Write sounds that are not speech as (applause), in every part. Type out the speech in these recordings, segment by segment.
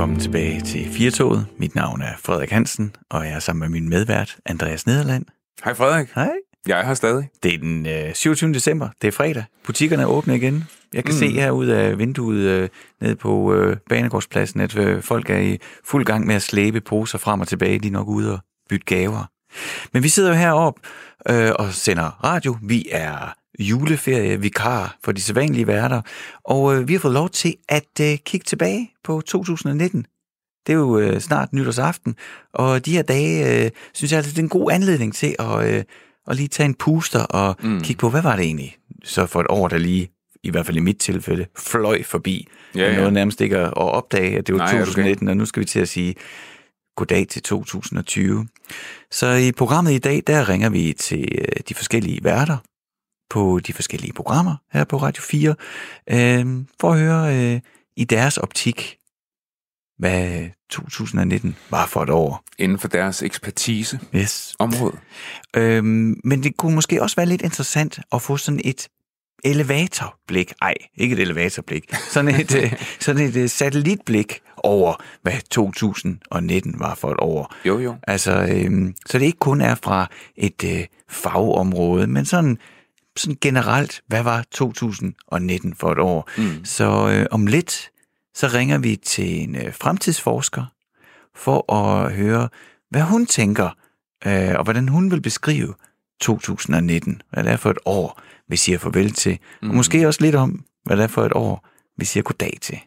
Velkommen tilbage til Firtoget. Mit navn er Frederik Hansen, og jeg er sammen med min medvært, Andreas Nederland. Hej Frederik. Hej. Jeg er her stadig. Det er den øh, 27. december. Det er fredag. Butikkerne er åbne igen. Jeg kan mm. se her ud af vinduet øh, ned på øh, Banegårdspladsen, at øh, folk er i fuld gang med at slæbe poser frem og tilbage. De er nok ude og bytte gaver. Men vi sidder jo heroppe øh, og sender radio. Vi er juleferie vikar for de sædvanlige værter, og øh, vi har fået lov til at øh, kigge tilbage på 2019. Det er jo øh, snart nytårsaften, og de her dage øh, synes jeg altså, det er en god anledning til at, øh, at lige tage en puster og mm. kigge på, hvad var det egentlig så for et år, der lige, i hvert fald i mit tilfælde, fløj forbi. Ja, ja. nåede nærmest ikke at at opdage, at det var Nej, er du 2019, og nu skal vi til at sige goddag til 2020. Så i programmet i dag, der ringer vi til øh, de forskellige værter på de forskellige programmer her på Radio 4, øh, for at høre øh, i deres optik, hvad 2019 var for et år. Inden for deres ekspertise Yes. område. Øhm, men det kunne måske også være lidt interessant at få sådan et elevatorblik. Ej, ikke et elevatorblik. Sådan et, øh, (laughs) sådan et øh, satellitblik over, hvad 2019 var for et år. Jo, jo. Altså, øhm, så det ikke kun er fra et øh, fagområde, men sådan, sådan generelt, hvad var 2019 for et år? Mm. Så øh, om lidt, så ringer vi til en øh, fremtidsforsker for at høre, hvad hun tænker, øh, og hvordan hun vil beskrive 2019. Hvad det er for et år, vi siger farvel til. Mm. Og måske også lidt om, hvad det er for et år, vi siger goddag til.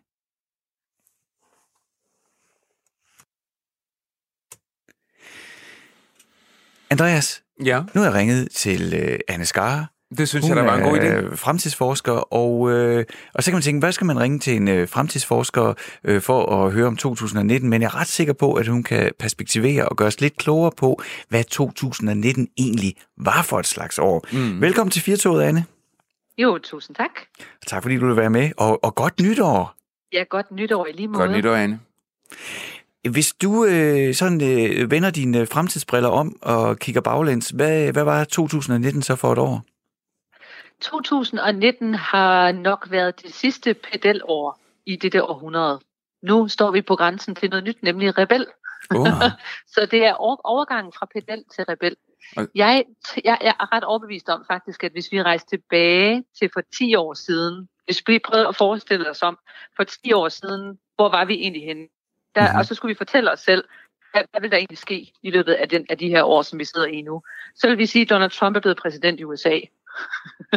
Andreas, Ja, nu har jeg ringet til øh, Anne Skare, det synes jeg, der var en god idé. er fremtidsforsker, og, øh, og så kan man tænke, hvad skal man ringe til en øh, fremtidsforsker øh, for at høre om 2019? Men jeg er ret sikker på, at hun kan perspektivere og gøre os lidt klogere på, hvad 2019 egentlig var for et slags år. Mm. Velkommen til Firtoget, Anne. Jo, tusind tak. Tak fordi du vil være med, og, og godt nytår. Ja, godt nytår i lige måde. Godt nytår, Anne. Hvis du øh, sådan øh, vender dine øh, fremtidsbriller om og kigger baglæns, hvad, hvad var 2019 så for et år? 2019 har nok været det sidste pedelår i dette århundrede. Nu står vi på grænsen til noget nyt, nemlig rebel. Oh. (laughs) Så det er over- overgangen fra pedel til rebel. Jeg, jeg, jeg er ret overbevist om faktisk, at hvis vi rejser tilbage til for 10 år siden, hvis vi prøver at forestille os om, for 10 år siden, hvor var vi egentlig henne? Der, Mhm. mm-hmm. Og så skulle vi fortælle os selv, hvad, hvad vil der egentlig ske i løbet af, den, af de her år, som vi sidder i nu? Så vil vi sige, at Donald Trump er blevet præsident i USA.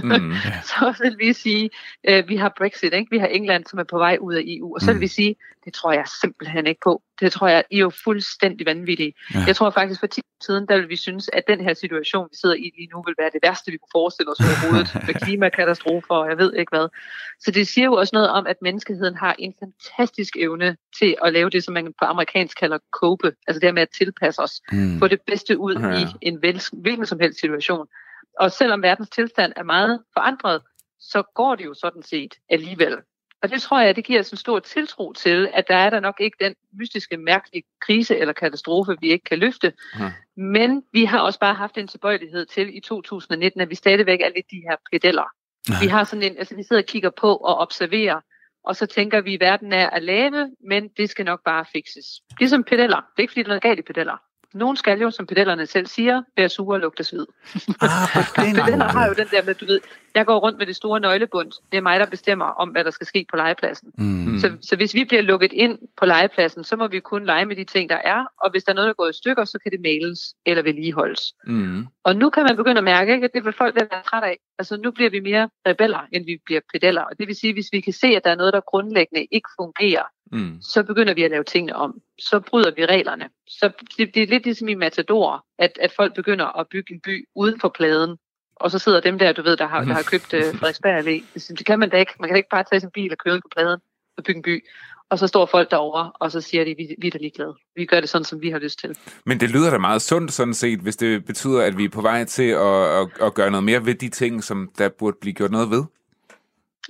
Mm. (laughs) så vil vi sige, øh, vi har Brexit, ikke? vi har England, som er på vej ud af EU, og så vil Mm. vi sige, det tror jeg simpelthen ikke på. Det tror jeg, I er jo fuldstændig vanvittige. Ja. Jeg tror faktisk for 10 år siden, der vil vi synes, at den her situation, vi sidder i lige nu, vil være det værste, vi kunne forestille os overhovedet, (laughs) med klimakatastrofer og jeg ved ikke hvad. Så det siger jo også noget om, at menneskeheden har en fantastisk evne til at lave det, som man på amerikansk kalder cope, altså det her med at tilpasse os Mm. få det bedste ud Ja. ja. i en vel, hvilken som helst situation. Og selvom verdens tilstand er meget forandret, så går det jo sådan set alligevel. Og det tror jeg, det giver os en stor tiltro til, at der er der nok ikke den mystiske, mærkelige krise eller katastrofe, vi ikke kan løfte. Ja. Men vi har også bare haft en tilbøjelighed til i 2019, at vi stadigvæk er lidt de her pedeller. Ja. Vi har sådan en, altså vi sidder og kigger på og observerer, og så tænker vi, at verden er at lave, men det skal nok bare fikses. Ligesom pedeller. Det er ikke fordi, der er noget galt i pedeller. Nogen skal jo, som pedellerne selv siger, være sure og lugte sved. Ah, (laughs) Pedeller har jo den der med, du ved, jeg går rundt med det store nøglebund. Det er mig, der bestemmer om, hvad der skal ske på legepladsen. Mm. Så, så hvis vi bliver lukket ind på legepladsen, så må vi kun lege med de ting, der er. Og hvis der er noget, der går i stykker, så kan det males eller vedligeholdes. Mm. Og nu kan man begynde at mærke, ikke, at det vil folk være træt af. Altså nu bliver vi mere rebeller, end vi bliver pedeller. Og det vil sige, hvis vi kan se, at der er noget, der grundlæggende ikke fungerer, Mm. så begynder vi at lave tingene om. Så bryder vi reglerne. Så det, det er lidt ligesom i Matador, at, at folk begynder at bygge en by uden for pladen. Og så sidder dem der, du ved, der har, der har købt uh, (laughs) Frederiksberg Allé. Det, kan man da ikke. Man kan ikke bare tage sin bil og køre ud på pladen og bygge en by. Og så står folk derovre, og så siger de, vi, vi er da ligeglade. Vi gør det sådan, som vi har lyst til. Men det lyder da meget sundt sådan set, hvis det betyder, at vi er på vej til at, at, at gøre noget mere ved de ting, som der burde blive gjort noget ved.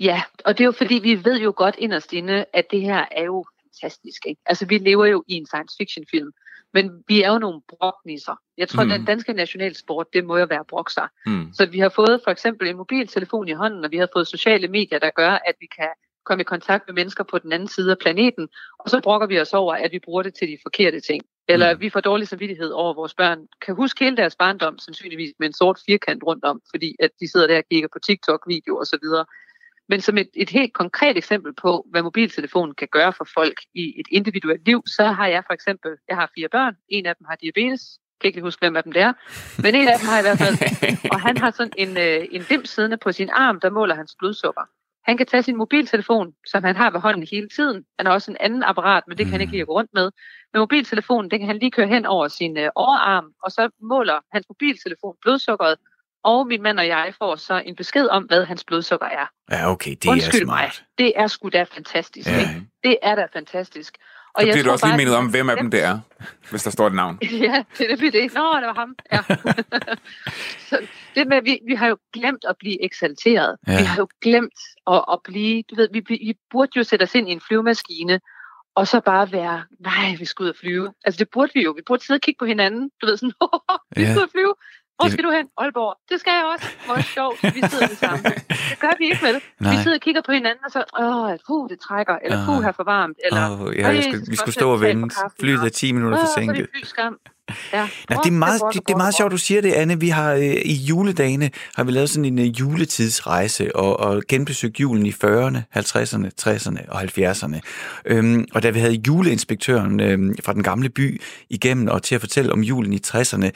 Ja, og det er jo fordi, vi ved jo godt inderst inde, at det her er jo fantastisk. Ikke? Altså, vi lever jo i en science fiction film, men vi er jo nogle broknisser. Jeg tror, Mm. den danske nationalsport, det må jo være brokser. Mm. Så vi har fået for eksempel en mobiltelefon i hånden, og vi har fået sociale medier, der gør, at vi kan komme i kontakt med mennesker på den anden side af planeten, og så brokker vi os over, at vi bruger det til de forkerte ting. Eller mm. vi får dårlig samvittighed over, at vores børn kan huske hele deres barndom, sandsynligvis med en sort firkant rundt om, fordi at de sidder der og kigger på TikTok-videoer osv. Men som et, et helt konkret eksempel på, hvad mobiltelefonen kan gøre for folk i et individuelt liv, så har jeg for eksempel, jeg har fire børn, en af dem har diabetes, jeg kan ikke huske, hvem af dem det er, men en af dem har i hvert fald, (laughs) og han har sådan en, øh, en dim siddende på sin arm, der måler hans blodsukker. Han kan tage sin mobiltelefon, som han har ved hånden hele tiden. Han har også en anden apparat, men det kan han ikke mm. lide at gå rundt med. Men mobiltelefonen, den kan han lige køre hen over sin øh, overarm, og så måler hans mobiltelefon blodsukkeret, og min mand og jeg får så en besked om, hvad hans blodsukker er. Ja, okay, det Undskyld er smart. mig, det er sgu da fantastisk. Ja. Ikke? Det er da fantastisk. Og så bliver du også lige mindet om, hvem af dem det er, hvis der står et navn. (laughs) Ja, det er det. det. Nå, det var ham. Ja. (laughs) så det med, vi, vi har jo glemt at blive eksalteret. Ja. Vi har jo glemt at, at blive, du ved, vi, vi, burde jo sætte os ind i en flyvemaskine, og så bare være, nej, vi skal ud og flyve. Altså det burde vi jo. Vi burde sidde og kigge på hinanden. Du ved sådan, (laughs) vi skal ud og flyve. Hvor skal du hen? Aalborg. Det skal jeg også. Hvor sjovt. Vi sidder det samme. Det gør vi ikke, vel? Nej. Vi sidder og kigger på hinanden, og så, åh, puh, det trækker, eller Ah. puh, her for varmt, eller Åh, ja, jeg "Øj, skulle, så vi skal skulle stå og for vente. kaffen." Flyet er Og- 10 minutter Åh, så er forsinket. det. Ja. Nå, det er meget, det, det er meget sjovt, du siger det, Anne. Vi har øh, i juledagene har vi lavet sådan en øh, juletidsrejse og, og genbesøgt julen i 40'erne, 50'erne, 60'erne og 70'erne. Øhm, og da vi havde juleinspektøren øhm, fra den gamle by igennem og til at fortælle om julen i 60'erne,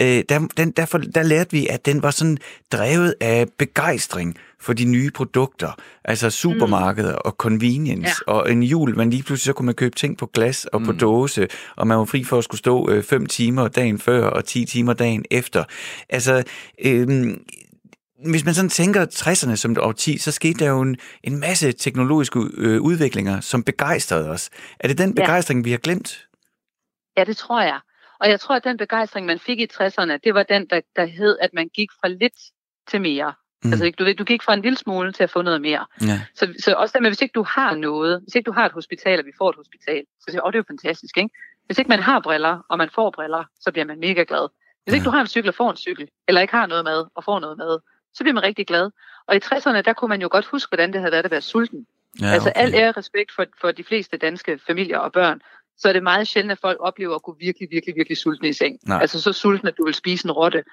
øh, der, den, derfor, der lærte vi, at den var sådan drevet af begejstring for de nye produkter, altså supermarkeder og convenience, Ja. og en jul, man lige pludselig så kunne man købe ting på glas og på dåse, og man var fri for at skulle stå 5 timer dagen før og 10 timer dagen efter. Altså, øhm, hvis man sådan tænker 60'erne som et årti, så skete der jo en, en masse teknologiske øh, udviklinger, som begejstrede os. Er det den Ja. begejstring, vi har glemt? Ja, det tror jeg. Og jeg tror, at den begejstring, man fik i 60'erne, det var den, der, der hed, at man gik fra lidt til mere. Mm. Altså, ikke, du, ved, du gik fra en lille smule til at få noget mere. Ja. Så, så også der med, hvis ikke du har noget, hvis ikke du har et hospital, og vi får et hospital, så siger åh, det er jo fantastisk, ikke? Hvis ikke man har briller, og man får briller, så bliver man mega glad. Hvis ikke Ja. du har en cykel og får en cykel, eller ikke har noget mad og får noget mad, så bliver man rigtig glad. Og i 60'erne, der kunne man jo godt huske, hvordan det havde været at være sulten. Ja, Altså okay. al ære respekt for, for de fleste danske familier og børn, så er det meget sjældent, at folk oplever at gå virkelig, virkelig, virkelig sultne i seng. Nej. Altså så sulten, at du vil spise en rotte.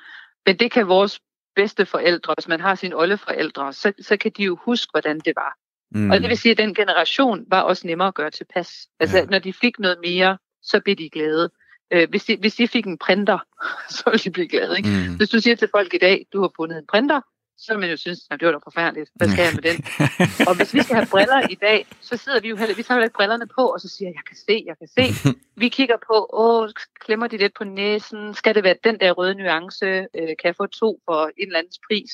Men det kan vores bedste forældre, hvis man har sine oldeforældre, så, så kan de jo huske, hvordan det var. Mm. Og det vil sige, at den generation var også nemmere at gøre tilpas. Altså ja. når de fik noget mere, så blev de glade. Øh, hvis, de, hvis de fik en printer, (laughs) så ville de blive glade. Ikke? Mm. Hvis du siger til folk i dag, du har fundet en printer, så vil man jo synes, at det var da forfærdeligt. Hvad skal jeg med den? (laughs) Og hvis vi skal have briller i dag, så sidder vi jo heller, vi tager ikke brillerne på, og så siger jeg, jeg kan se, jeg kan se. (laughs) Vi kigger på, åh, klemmer de lidt på næsen? Skal det være den der røde nuance? Øh, kan jeg få to for en eller andens pris?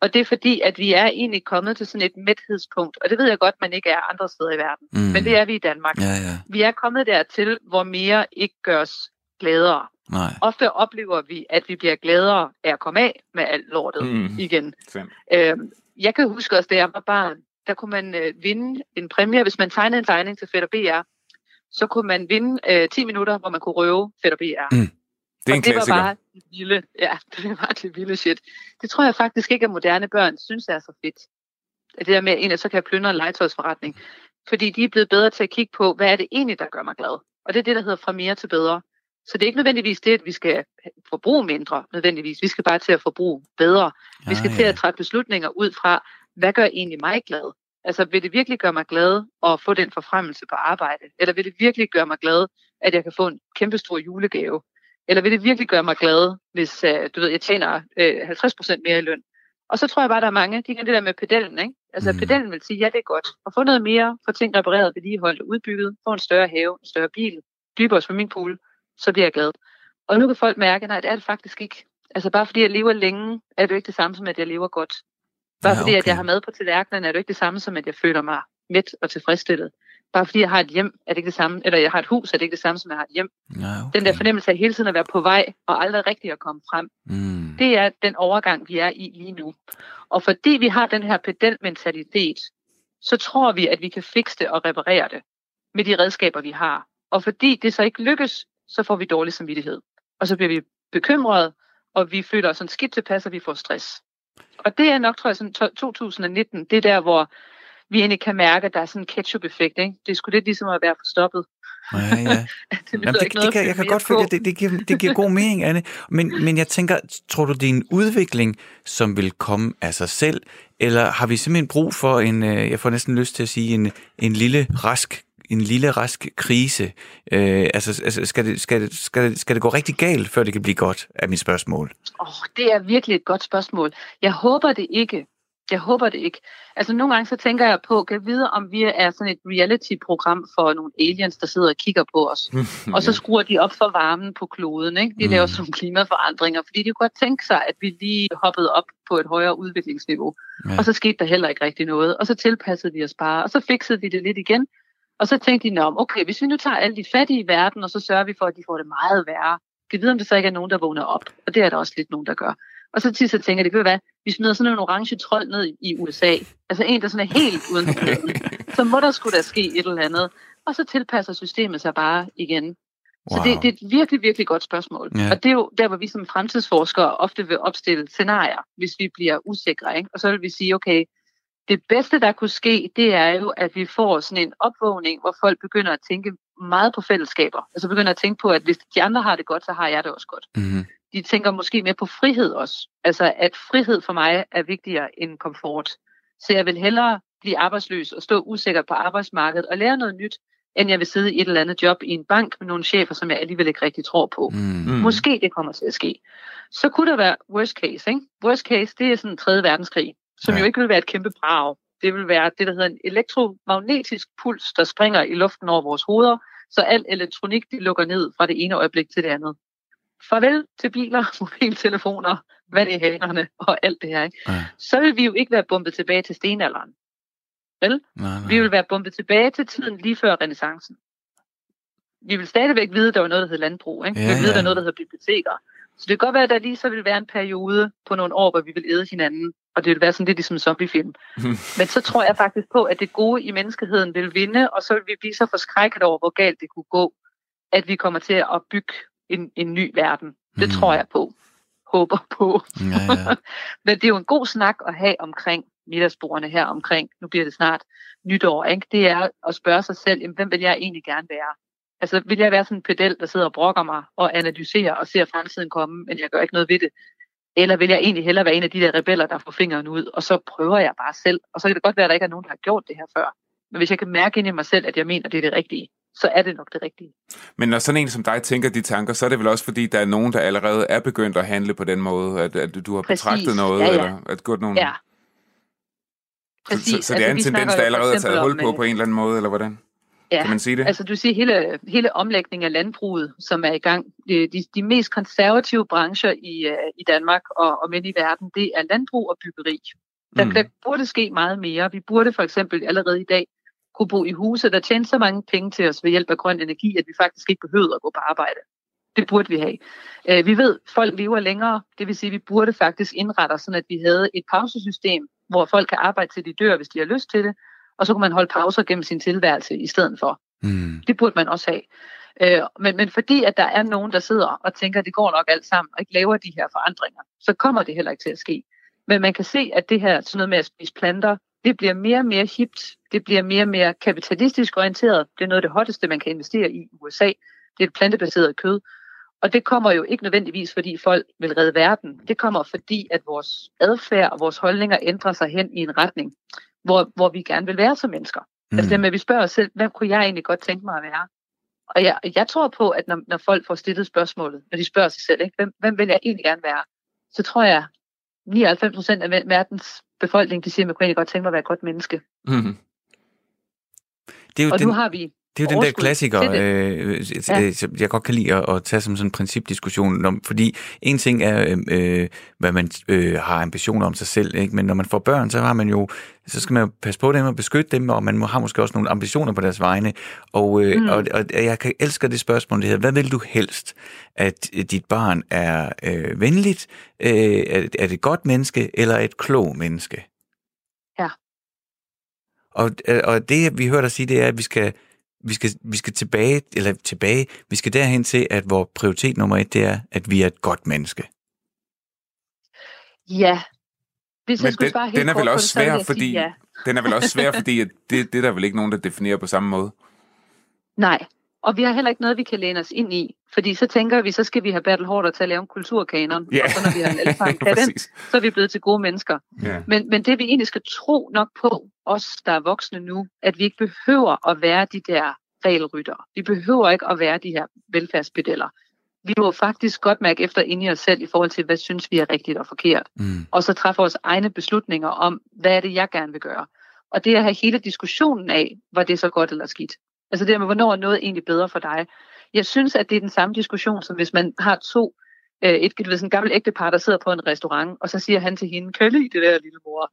Og det er fordi, at vi er egentlig kommet til sådan et mæthedspunkt, og det ved jeg godt, man ikke er andre steder i verden. Mm. Men det er vi i Danmark. Ja, ja. Vi er kommet dertil, hvor mere ikke gør os gladere. Nej. Ofte oplever vi, at vi bliver gladere af at komme af med alt lortet Mm. igen. Sandt. Øhm, jeg kan huske også, da jeg var barn, der kunne man øh, vinde en præmie, hvis man tegnede en tegning til Fætter BR. Så kunne man vinde øh, 10 minutter, hvor man kunne røve Fætter BR. Mm. Det er en og det var klassiker. bare det vilde. Ja, (laughs) det var bare det vilde shit. Det tror jeg faktisk ikke, at moderne børn synes er så fedt. Det der med, at en af så kan jeg plyndre en legetøjsforretning. Fordi de er blevet bedre til at kigge på, hvad er det egentlig, der gør mig glad. Og det er det, der hedder fra mere til bedre. Så det er ikke nødvendigvis det, at vi skal forbruge mindre, nødvendigvis. Vi skal bare til at forbruge bedre. Vi skal Ah, til ja. at træffe beslutninger ud fra, hvad gør egentlig mig glad? Altså, vil det virkelig gøre mig glad at få den forfremmelse på arbejde? Eller vil det virkelig gøre mig glad, at jeg kan få en kæmpe stor julegave? Eller vil det virkelig gøre mig glad, hvis uh, du ved, jeg tjener uh, 50% mere i løn? Og så tror jeg bare, der er mange, de kan det der med pedellen, ikke? Altså, Mm. mm. pedellen vil sige, ja, det er godt. At få noget mere, få ting repareret, vedligeholdt og udbygget, få en større have, en større bil, dybere swimmingpool, så bliver jeg glad. Og nu kan folk mærke, nej, det er det faktisk ikke. Altså bare fordi jeg lever længe, er det jo ikke det samme som, at jeg lever godt. Bare Ja, ja, fordi, at okay. jeg har mad på tallerkenen, er det jo ikke det samme som, at jeg føler mig mæt og tilfredsstillet. Bare fordi jeg har et hjem, er det ikke det samme, eller jeg har et hus, er det ikke det samme som, at jeg har et hjem. Ja, okay. Den der fornemmelse af hele tiden at være på vej, og aldrig rigtig at komme frem, Mm. det er den overgang, vi er i lige nu. Og fordi vi har den her pedalmentalitet, så tror vi, at vi kan fikse det og reparere det med de redskaber, vi har. Og fordi det så ikke lykkes, så får vi dårlig samvittighed. Og så bliver vi bekymrede, og vi føler os sådan skidt tilpas, og vi får stress. Og det er nok, tror jeg, sådan to- 2019, det er der, hvor vi egentlig kan mærke, at der er sådan en ketchup-effekt. Ikke? Det sgu lidt ligesom at være forstoppet. Ja, ja. (laughs) det Jamen, det, det kan, jeg kan godt følge, det, det, giver, det giver god mening, Anne. Men, men jeg tænker, tror du, det er en udvikling, som vil komme af sig selv, eller har vi simpelthen brug for en, øh, jeg får næsten lyst til at sige, en, en lille rask en lille rask krise? Øh, altså, altså skal, det, skal, det, skal, det, skal det gå rigtig galt, før det kan blive godt, er mit spørgsmål. Oh, det er virkelig et godt spørgsmål. Jeg håber det ikke. Jeg håber det ikke. Altså nogle gange så tænker jeg på, kan jeg vide, om vi er sådan et reality-program for nogle aliens, der sidder og kigger på os. (laughs) og så skruer de op for varmen på kloden. Ikke? De mm. laver sådan nogle klimaforandringer, fordi de kunne godt tænke sig, at vi lige hoppede op på et højere udviklingsniveau. Ja. Og så skete der heller ikke rigtig noget. Og så tilpassede vi os bare, og så fikset vi det lidt igen. Og så tænkte de, om okay, hvis vi nu tager alle de fattige i verden, og så sørger vi for, at de får det meget værre, kan vide, om det så ikke er nogen, der vågner op. Og det er der også lidt nogen, der gør. Og så til så tænker de, ved hvad, vi smider sådan en orange trold ned i USA. Altså en, der sådan er helt uden (laughs) Så må der skulle der ske et eller andet. Og så tilpasser systemet sig bare igen. Wow. Så det, det er et virkelig, virkelig godt spørgsmål. Ja. Og det er jo der, hvor vi som fremtidsforskere ofte vil opstille scenarier, hvis vi bliver usikre. Ikke? Og så vil vi sige, okay, det bedste, der kunne ske, det er jo, at vi får sådan en opvågning, hvor folk begynder at tænke meget på fællesskaber. Altså begynder at tænke på, at hvis de andre har det godt, så har jeg det også godt. Mm-hmm de tænker måske mere på frihed også. Altså, at frihed for mig er vigtigere end komfort. Så jeg vil hellere blive arbejdsløs og stå usikker på arbejdsmarkedet og lære noget nyt, end jeg vil sidde i et eller andet job i en bank med nogle chefer, som jeg alligevel ikke rigtig tror på. Mm. Måske det kommer til at ske. Så kunne der være worst case. Ikke? Worst case, det er sådan en 3. verdenskrig, som ja. jo ikke vil være et kæmpe brag. Det vil være det, der hedder en elektromagnetisk puls, der springer i luften over vores hoveder, så al elektronik de lukker ned fra det ene øjeblik til det andet farvel til biler, (laughs) mobiltelefoner, hvad det er og alt det her. Ikke? Ja. Så vil vi jo ikke være bumpet tilbage til stenalderen. Vel? Nej, nej. Vi vil være bumpet tilbage til tiden lige før renaissancen. Vi vil stadigvæk vide, at der var noget, der hed landbrug. Ikke? Ja, vi vil vide, at der er noget, der hedder biblioteker. Så det kan godt være, at der lige så vil være en periode på nogle år, hvor vi vil æde hinanden, og det vil være sådan lidt ligesom zombiefilm. (laughs) Men så tror jeg faktisk på, at det gode i menneskeheden vil vinde, og så vil vi blive så forskrækket over, hvor galt det kunne gå, at vi kommer til at bygge en, en ny verden. Det mm. tror jeg på. Håber på. Ja, ja. (laughs) Men det er jo en god snak at have omkring middagsbordene her omkring, nu bliver det snart nytår, ikke? det er at spørge sig selv, jamen, hvem vil jeg egentlig gerne være? Altså, vil jeg være sådan en pedel, der sidder og brokker mig og analyserer og ser fremtiden komme, men jeg gør ikke noget ved det? Eller vil jeg egentlig hellere være en af de der rebeller, der får fingeren ud, og så prøver jeg bare selv? Og så kan det godt være, at der ikke er nogen, der har gjort det her før. Men hvis jeg kan mærke ind i mig selv, at jeg mener, at det er det rigtige, så er det nok det rigtige. Men når sådan en som dig tænker de tanker, så er det vel også fordi, der er nogen, der allerede er begyndt at handle på den måde, at, at du har Præcis. betragtet noget, ja, ja. eller at gjort nogle... Ja. Præcis. Så, så det er altså, en tendens, der allerede er taget hul på på en eller anden måde, eller hvordan? Ja, kan man sige det? altså du siger hele, hele omlægningen af landbruget, som er i gang. De, de, mest konservative brancher i, uh, i Danmark og, og midt i verden, det er landbrug og byggeri. Der, mm. der burde ske meget mere. Vi burde for eksempel allerede i dag kunne bo i huse, der tjente så mange penge til os ved hjælp af grøn energi, at vi faktisk ikke behøvede at gå på arbejde. Det burde vi have. Øh, vi ved, at folk lever længere. Det vil sige, at vi burde faktisk indrette os sådan, at vi havde et pausesystem, hvor folk kan arbejde til de dør, hvis de har lyst til det. Og så kunne man holde pauser gennem sin tilværelse i stedet for. Mm. Det burde man også have. Øh, men, men fordi at der er nogen, der sidder og tænker, at det går nok alt sammen, og ikke laver de her forandringer, så kommer det heller ikke til at ske. Men man kan se, at det her sådan noget med at spise planter, det bliver mere og mere hipt, det bliver mere og mere kapitalistisk orienteret. Det er noget af det hotteste, man kan investere i i USA. Det er et plantebaseret kød. Og det kommer jo ikke nødvendigvis, fordi folk vil redde verden. Det kommer fordi, at vores adfærd og vores holdninger ændrer sig hen i en retning, hvor, hvor vi gerne vil være som mennesker. Mm. Altså det med, at vi spørger os selv, hvem kunne jeg egentlig godt tænke mig at være? Og jeg, jeg tror på, at når, når folk får stillet spørgsmålet, når de spørger sig selv, ikke, hvem, hvem vil jeg egentlig gerne være? Så tror jeg, 99 procent af verdens befolkning, de siger, at man kunne egentlig godt tænke mig at være et godt menneske. Mm-hmm. Det er jo og den, nu har vi det er jo den der klassiker, øh, ja. jeg godt kan lide at, at tage som sådan en principdiskussion, om, fordi en ting er, øh, hvad man øh, har ambitioner om sig selv, ikke? men når man får børn, så har man jo, så skal man jo passe på dem og beskytte dem, og man har måske også nogle ambitioner på deres vegne. Og, øh, mm. og, og jeg kan elske det spørgsmål, det hedder, hvad vil du helst? At dit barn er øh, venligt, øh, er, er det et godt menneske, eller et klog menneske? Ja. Og, øh, og det, vi hører dig sige, det er, at vi skal vi skal, vi skal tilbage, eller tilbage, vi skal derhen til, at vores prioritet nummer et, det er, at vi er et godt menneske. Ja. Hvis Men den, den er vel også svær, fordi, ja. Den er vel også svær, fordi det, det er der vel ikke nogen, der definerer på samme måde. Nej, og vi har heller ikke noget, vi kan læne os ind i. Fordi så tænker vi, så skal vi have Battle Hårder til at lave en kulturkanon. Ja. Og så når vi har alle sammen (laughs) kan den, så er vi blevet til gode mennesker. Ja. Men, men det vi egentlig skal tro nok på, os der er voksne nu, at vi ikke behøver at være de der regelrytter. Vi behøver ikke at være de her velfærdspedeller. Vi må faktisk godt mærke efter ind i os selv i forhold til, hvad synes vi er rigtigt og forkert. Mm. Og så træffe vores egne beslutninger om, hvad er det, jeg gerne vil gøre. Og det at have hele diskussionen af, var det så godt eller skidt. Altså det med, hvornår er noget egentlig bedre for dig. Jeg synes, at det er den samme diskussion, som hvis man har to, øh, et, et, sådan en gammel ægtepar, der sidder på en restaurant, og så siger han til hende, kan lide det der lille mor?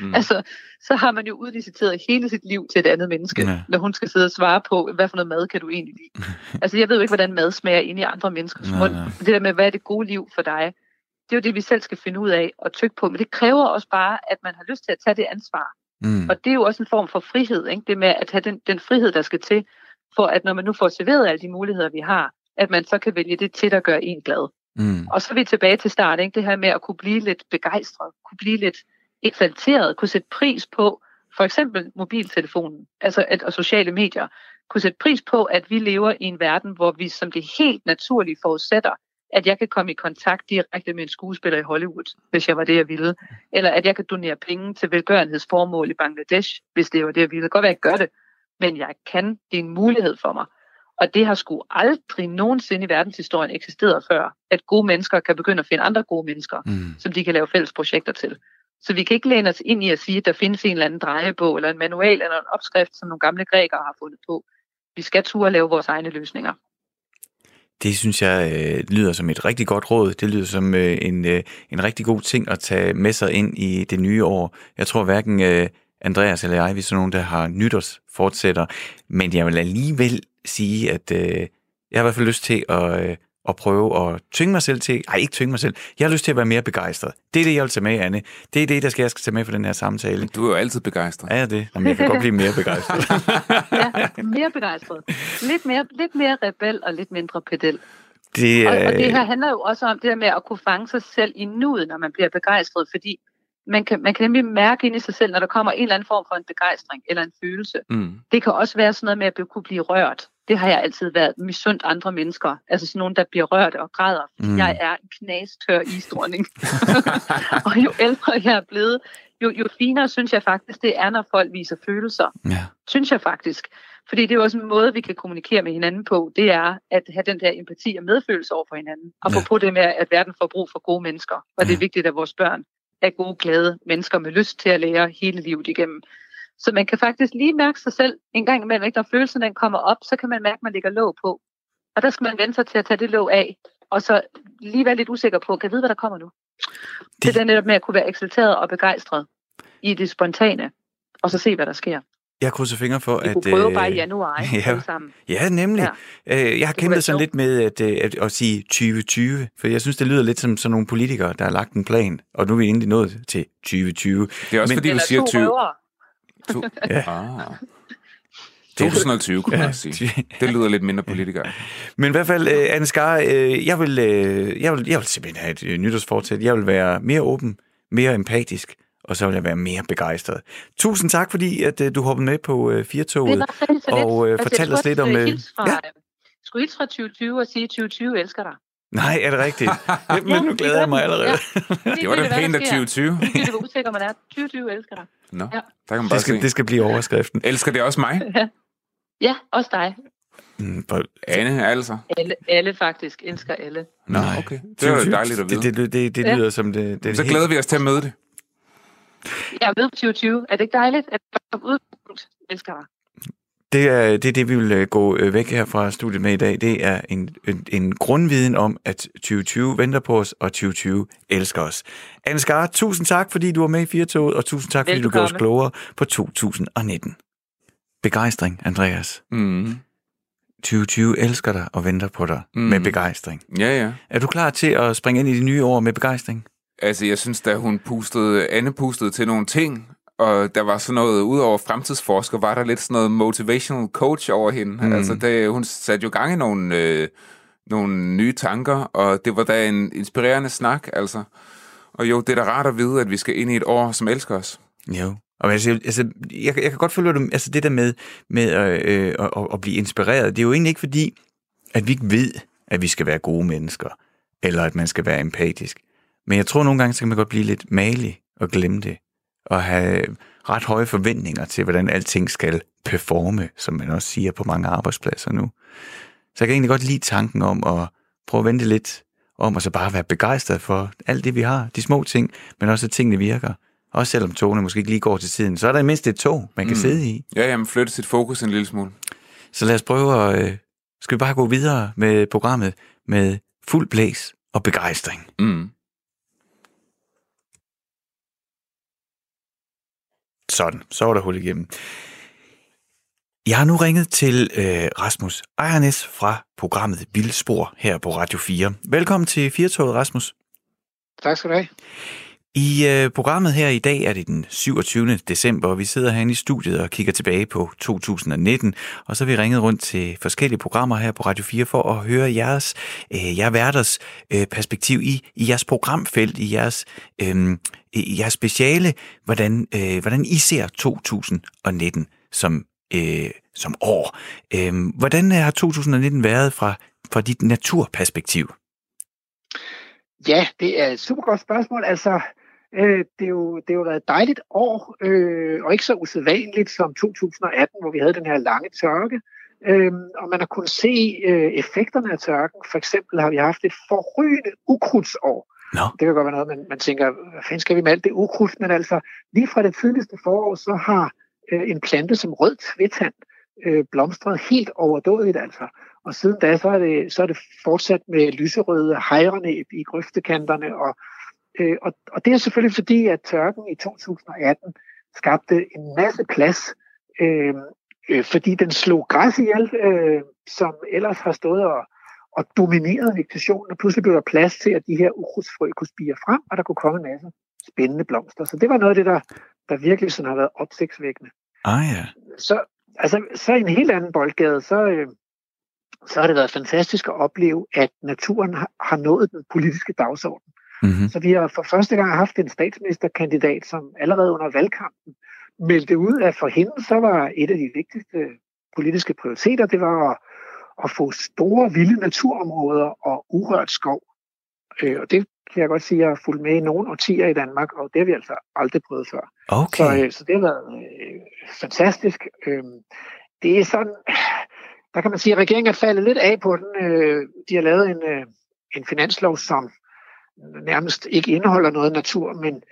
(laughs) mm. Altså, så har man jo udliciteret hele sit liv til et andet menneske, Ja. når hun skal sidde og svare på, hvad for noget mad kan du egentlig lide? (laughs) altså, jeg ved jo ikke, hvordan mad smager inde i andre menneskers Nej, mund. nej. Det der med, hvad er det gode liv for dig? Det er jo det, vi selv skal finde ud af og tykke på. Men det kræver også bare, at man har lyst til at tage det ansvar. Mm. Og det er jo også en form for frihed, ikke? det med at have den, den frihed, der skal til, for at når man nu får serveret alle de muligheder, vi har, at man så kan vælge det til, der gør en glad. Mm. Og så er vi tilbage til start, ikke? det her med at kunne blive lidt begejstret, kunne blive lidt eksalteret, kunne sætte pris på for eksempel mobiltelefonen, altså at, og sociale medier, kunne sætte pris på, at vi lever i en verden, hvor vi som det helt naturlige forudsætter, at jeg kan komme i kontakt direkte med en skuespiller i Hollywood, hvis jeg var det, jeg ville. Eller at jeg kan donere penge til velgørenhedsformål i Bangladesh, hvis det var det, jeg ville. Det kan godt være, at jeg gør det, men jeg kan. Det er en mulighed for mig. Og det har sgu aldrig nogensinde i verdenshistorien eksisteret før, at gode mennesker kan begynde at finde andre gode mennesker, Mm. som de kan lave fælles projekter til. Så vi kan ikke læne os ind i at sige, at der findes en eller anden drejebog, eller en manual, eller en opskrift, som nogle gamle grækere har fundet på. Vi skal turde lave vores egne løsninger. Det synes jeg øh, lyder som et rigtig godt råd. Det lyder som øh, en, øh, en rigtig god ting at tage med sig ind i det nye år. Jeg tror hverken øh, Andreas eller jeg, vi er sådan nogen, der har nytårsfortsætter, men jeg vil alligevel sige, at øh, jeg har i hvert fald lyst til at, øh, at prøve at tvinge mig selv til, ej ikke tvinge mig selv, jeg har lyst til at være mere begejstret. Det er det, jeg vil tage med, Anne. Det er det, der skal, jeg skal tage med for den her samtale. Du er jo altid begejstret. Er jeg det? Jamen, jeg kan godt blive mere begejstret. (laughs) Ja, mere begejstret. Lidt mere, lidt mere rebel og lidt mindre pedel. Det, Og, og det her handler jo også om det her med at kunne fange sig selv i nuet, når man bliver begejstret, fordi man kan, man kan nemlig mærke ind i sig selv, når der kommer en eller anden form for en begejstring eller en følelse. Mm. Det kan også være sådan noget med at kunne blive rørt. Det har jeg altid været misundt andre mennesker. Altså sådan nogen, der bliver rørt og græder. Mm. Mm. Jeg er en knastør isdronning. (laughs) og jo ældre jeg er blevet, jo, jo finere synes jeg faktisk, det er, når folk viser følelser. ja. Synes jeg faktisk. Fordi det er jo også en måde, vi kan kommunikere med hinanden på. Det er at have den der empati og medfølelse over for hinanden. Og Ja. ja. på det med, at verden får brug for gode mennesker. Og det Ja. er vigtigt, at vores børn er gode, glade mennesker med lyst til at lære hele livet igennem. Så man kan faktisk lige mærke sig selv en gang imellem, ikke? når følelsen den kommer op, så kan man mærke, at man ligger låg på. Og der skal man vente sig til at tage det låg af, og så lige være lidt usikker på, kan jeg vide, hvad der kommer nu? Det, det er netop med at kunne være eksalteret og begejstret i det spontane, og så se, hvad der sker. Jeg krydser fingre for, Vi at... kunne prøve øh, bare i januar, ikke? (laughs) ja. Sammen. Ja, nemlig. Ja. Øh, jeg har kæmpet sådan lidt med at, øh, at, at sige 2020, for jeg synes, det lyder lidt som sådan nogle politikere, der har lagt en plan, og nu er vi endelig nået til 2020. Det er også Men- fordi, du siger to 20. røvere. To, (laughs) Ja. ah. 2020, kunne man sige. Det lyder lidt mindre politikere. Men i hvert fald, øh, Anne Skar, øh, jeg, vil, øh, jeg, vil, jeg vil simpelthen have et øh, nytårsfortsæt. Jeg vil være mere åben, mere empatisk, og så vil jeg være mere begejstret. Tusind tak, fordi at, øh, du hoppede med på øh, Det Firtoget. Og, øh, jeg os lidt om, øh, ja. ja. Skulle hilse fra 2020 og sige, at 2020 elsker dig. Nej, er det rigtigt? (laughs) Men nu glæder jeg mig allerede. (laughs) Det var da pænt af 2020. Det var usikker, man er. 2020 elsker dig. Nå, Ja. der kan man bare Det skal, se. det skal blive overskriften. Elsker det også mig? Ja, også dig. Mm, for- Ane, altså. Alle, alle faktisk elsker alle. Nej. okay. Det 2020, dejligt at vide. Det, det, det, det Ja. lyder som det... det Så glæder vi os til at møde det. Jeg er med på 2020. Er det ikke dejligt, at du som udgangspunkt elsker dig? Det er, det er det, vi vil øh, gå øh, væk her fra studiet med i dag. Det er en, en, en grundviden om, at 2020 venter på os, og 2020 elsker os. Anne Skar, tusind tak, fordi du var med i Firtoget, og tusind tak, fordi du gjorde os klogere på 2019. Begejstring, Andreas. Mm. 2020 elsker dig og venter på dig. Mm. med begejstring. Ja, ja. Er du klar til at springe ind i det nye år med begejstring? Altså, jeg synes, da hun pustede, Anne pustede til nogle ting, og der var sådan noget, udover fremtidsforsker, var der lidt sådan noget motivational coach over hende. Mm. Altså, det, hun satte jo gang i nogle, øh, nogle nye tanker, og det var da en inspirerende snak, altså. Og jo, det er da rart at vide, at vi skal ind i et år, som elsker os. Jo. Og altså, altså jeg, jeg kan godt følge, du, altså det der med, med øh, øh, at, at blive inspireret, det er jo egentlig ikke fordi, at vi ikke ved, at vi skal være gode mennesker, eller at man skal være empatisk. Men jeg tror nogle gange, så kan man godt blive lidt malig og glemme det, og have ret høje forventninger til, hvordan alting skal performe, som man også siger på mange arbejdspladser nu. Så jeg kan egentlig godt lide tanken om at prøve at vente lidt om, og så bare være begejstret for alt det, vi har, de små ting, men også at tingene virker. Også selvom togene måske ikke lige går til tiden, så er der mindst et tog, man kan mm. sidde i. Ja, jamen flytte sit fokus en lille smule. Så lad os prøve at... Øh, skal vi bare gå videre med programmet med fuld blæs og begejstring. Mm. Sådan, så var der hul igennem. Jeg har nu ringet til øh, Rasmus Ejernes fra programmet Vildspor her på Radio 4. Velkommen til Firtoget, Rasmus. Tak skal du have. I øh, programmet her i dag er det den 27. december, og vi sidder herinde i studiet og kigger tilbage på 2019, og så har vi ringet rundt til forskellige programmer her på Radio 4 for at høre jeres, øh, jeres værters øh, perspektiv i, i jeres programfelt, i jeres, øh, i jeres speciale, hvordan, øh, hvordan I ser 2019 som, øh, som år. Øh, hvordan har 2019 været fra, fra dit naturperspektiv? Ja, det er et super godt spørgsmål. Altså, Øh, det, er jo, det har jo været et dejligt år, øh, og ikke så usædvanligt som 2018, hvor vi havde den her lange tørke. Øh, og man har kunnet se øh, effekterne af tørken. For eksempel har vi haft et forrygende ukrudtsår. No. Det kan godt være noget, man, man tænker, hvad fanden skal vi med alt det ukrudt? Men altså, lige fra det tidligste forår, så har øh, en plante som rød tvætand øh, blomstret helt overdådigt altså. Og siden da, så er det, så er det fortsat med lyserøde hejrene i, i grøftekanterne og Øh, og, og det er selvfølgelig fordi, at tørken i 2018 skabte en masse plads, øh, øh, fordi den slog græs ihjel, øh, som ellers har stået og, og domineret vegetationen, og pludselig blev der plads til, at de her ukrudtsfrø kunne spire frem, og der kunne komme en masse spændende blomster. Så det var noget af det, der, der virkelig sådan har været opsigtsvækkende. Ah ja. Så, altså, så i en helt anden boldgade, så, øh, så har det været fantastisk at opleve, at naturen har, har nået den politiske dagsorden. Mm-hmm. Så vi har for første gang haft en statsministerkandidat, som allerede under valgkampen meldte ud, at for hende så var et af de vigtigste politiske prioriteter, det var at, at få store, vilde naturområder og urørt skov. Øh, og det kan jeg godt sige, at jeg har fulgt med i nogle årtier i Danmark, og det har vi altså aldrig prøvet før. Okay. Så, øh, så det har været øh, fantastisk. Øh, det er sådan, der kan man sige, at regeringen er faldet lidt af på den. Øh, de har lavet en, øh, en finanslov, som nærmest ikke indeholder noget natur, men,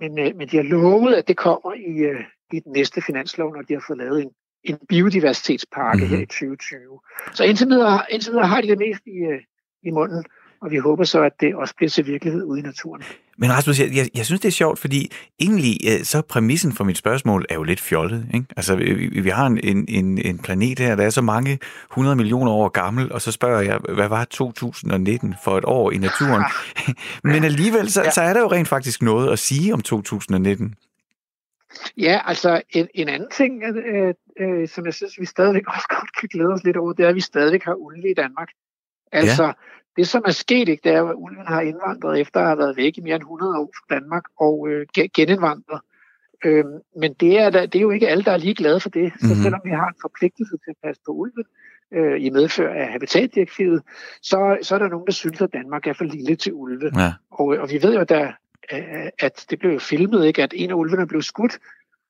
men, øh, men de har lovet, at det kommer i, øh, i den næste finanslov, når de har fået lavet en, en biodiversitetspakke mm-hmm. her i 2020. Så indtil videre, indtil videre har de det mest i, øh, i munden, og vi håber så, at det også bliver til virkelighed ude i naturen. Men Rasmus, jeg, jeg, jeg synes, det er sjovt, fordi egentlig øh, så præmissen for mit spørgsmål er jo lidt fjollet. Ikke? Altså, vi, vi har en, en, en planet her, der er så mange 100 millioner år gammel, og så spørger jeg, hvad var 2019 for et år i naturen? (laughs) Men alligevel, så, ja. så er der jo rent faktisk noget at sige om 2019. Ja, altså en, en anden ting, øh, øh, som jeg synes, vi stadigvæk også godt kan glæde os lidt over, det er, at vi stadigvæk har ulve i Danmark. Altså, ja. Det, som er sket, ikke, det er at ulven har indvandret efter at have været væk i mere end 100 år fra Danmark og øh, genindvandret. Øh, men det er, det er jo ikke alle, der er lige glade for det. Så mm-hmm. selvom vi har en forpligtelse til at passe på ulven øh, i medfør af habitatdirektivet, så, så er der nogen, der synes, at Danmark er for lille til ulve. Ja. Og, og vi ved jo, der, at det blev filmet, ikke, at en af ulvene blev skudt,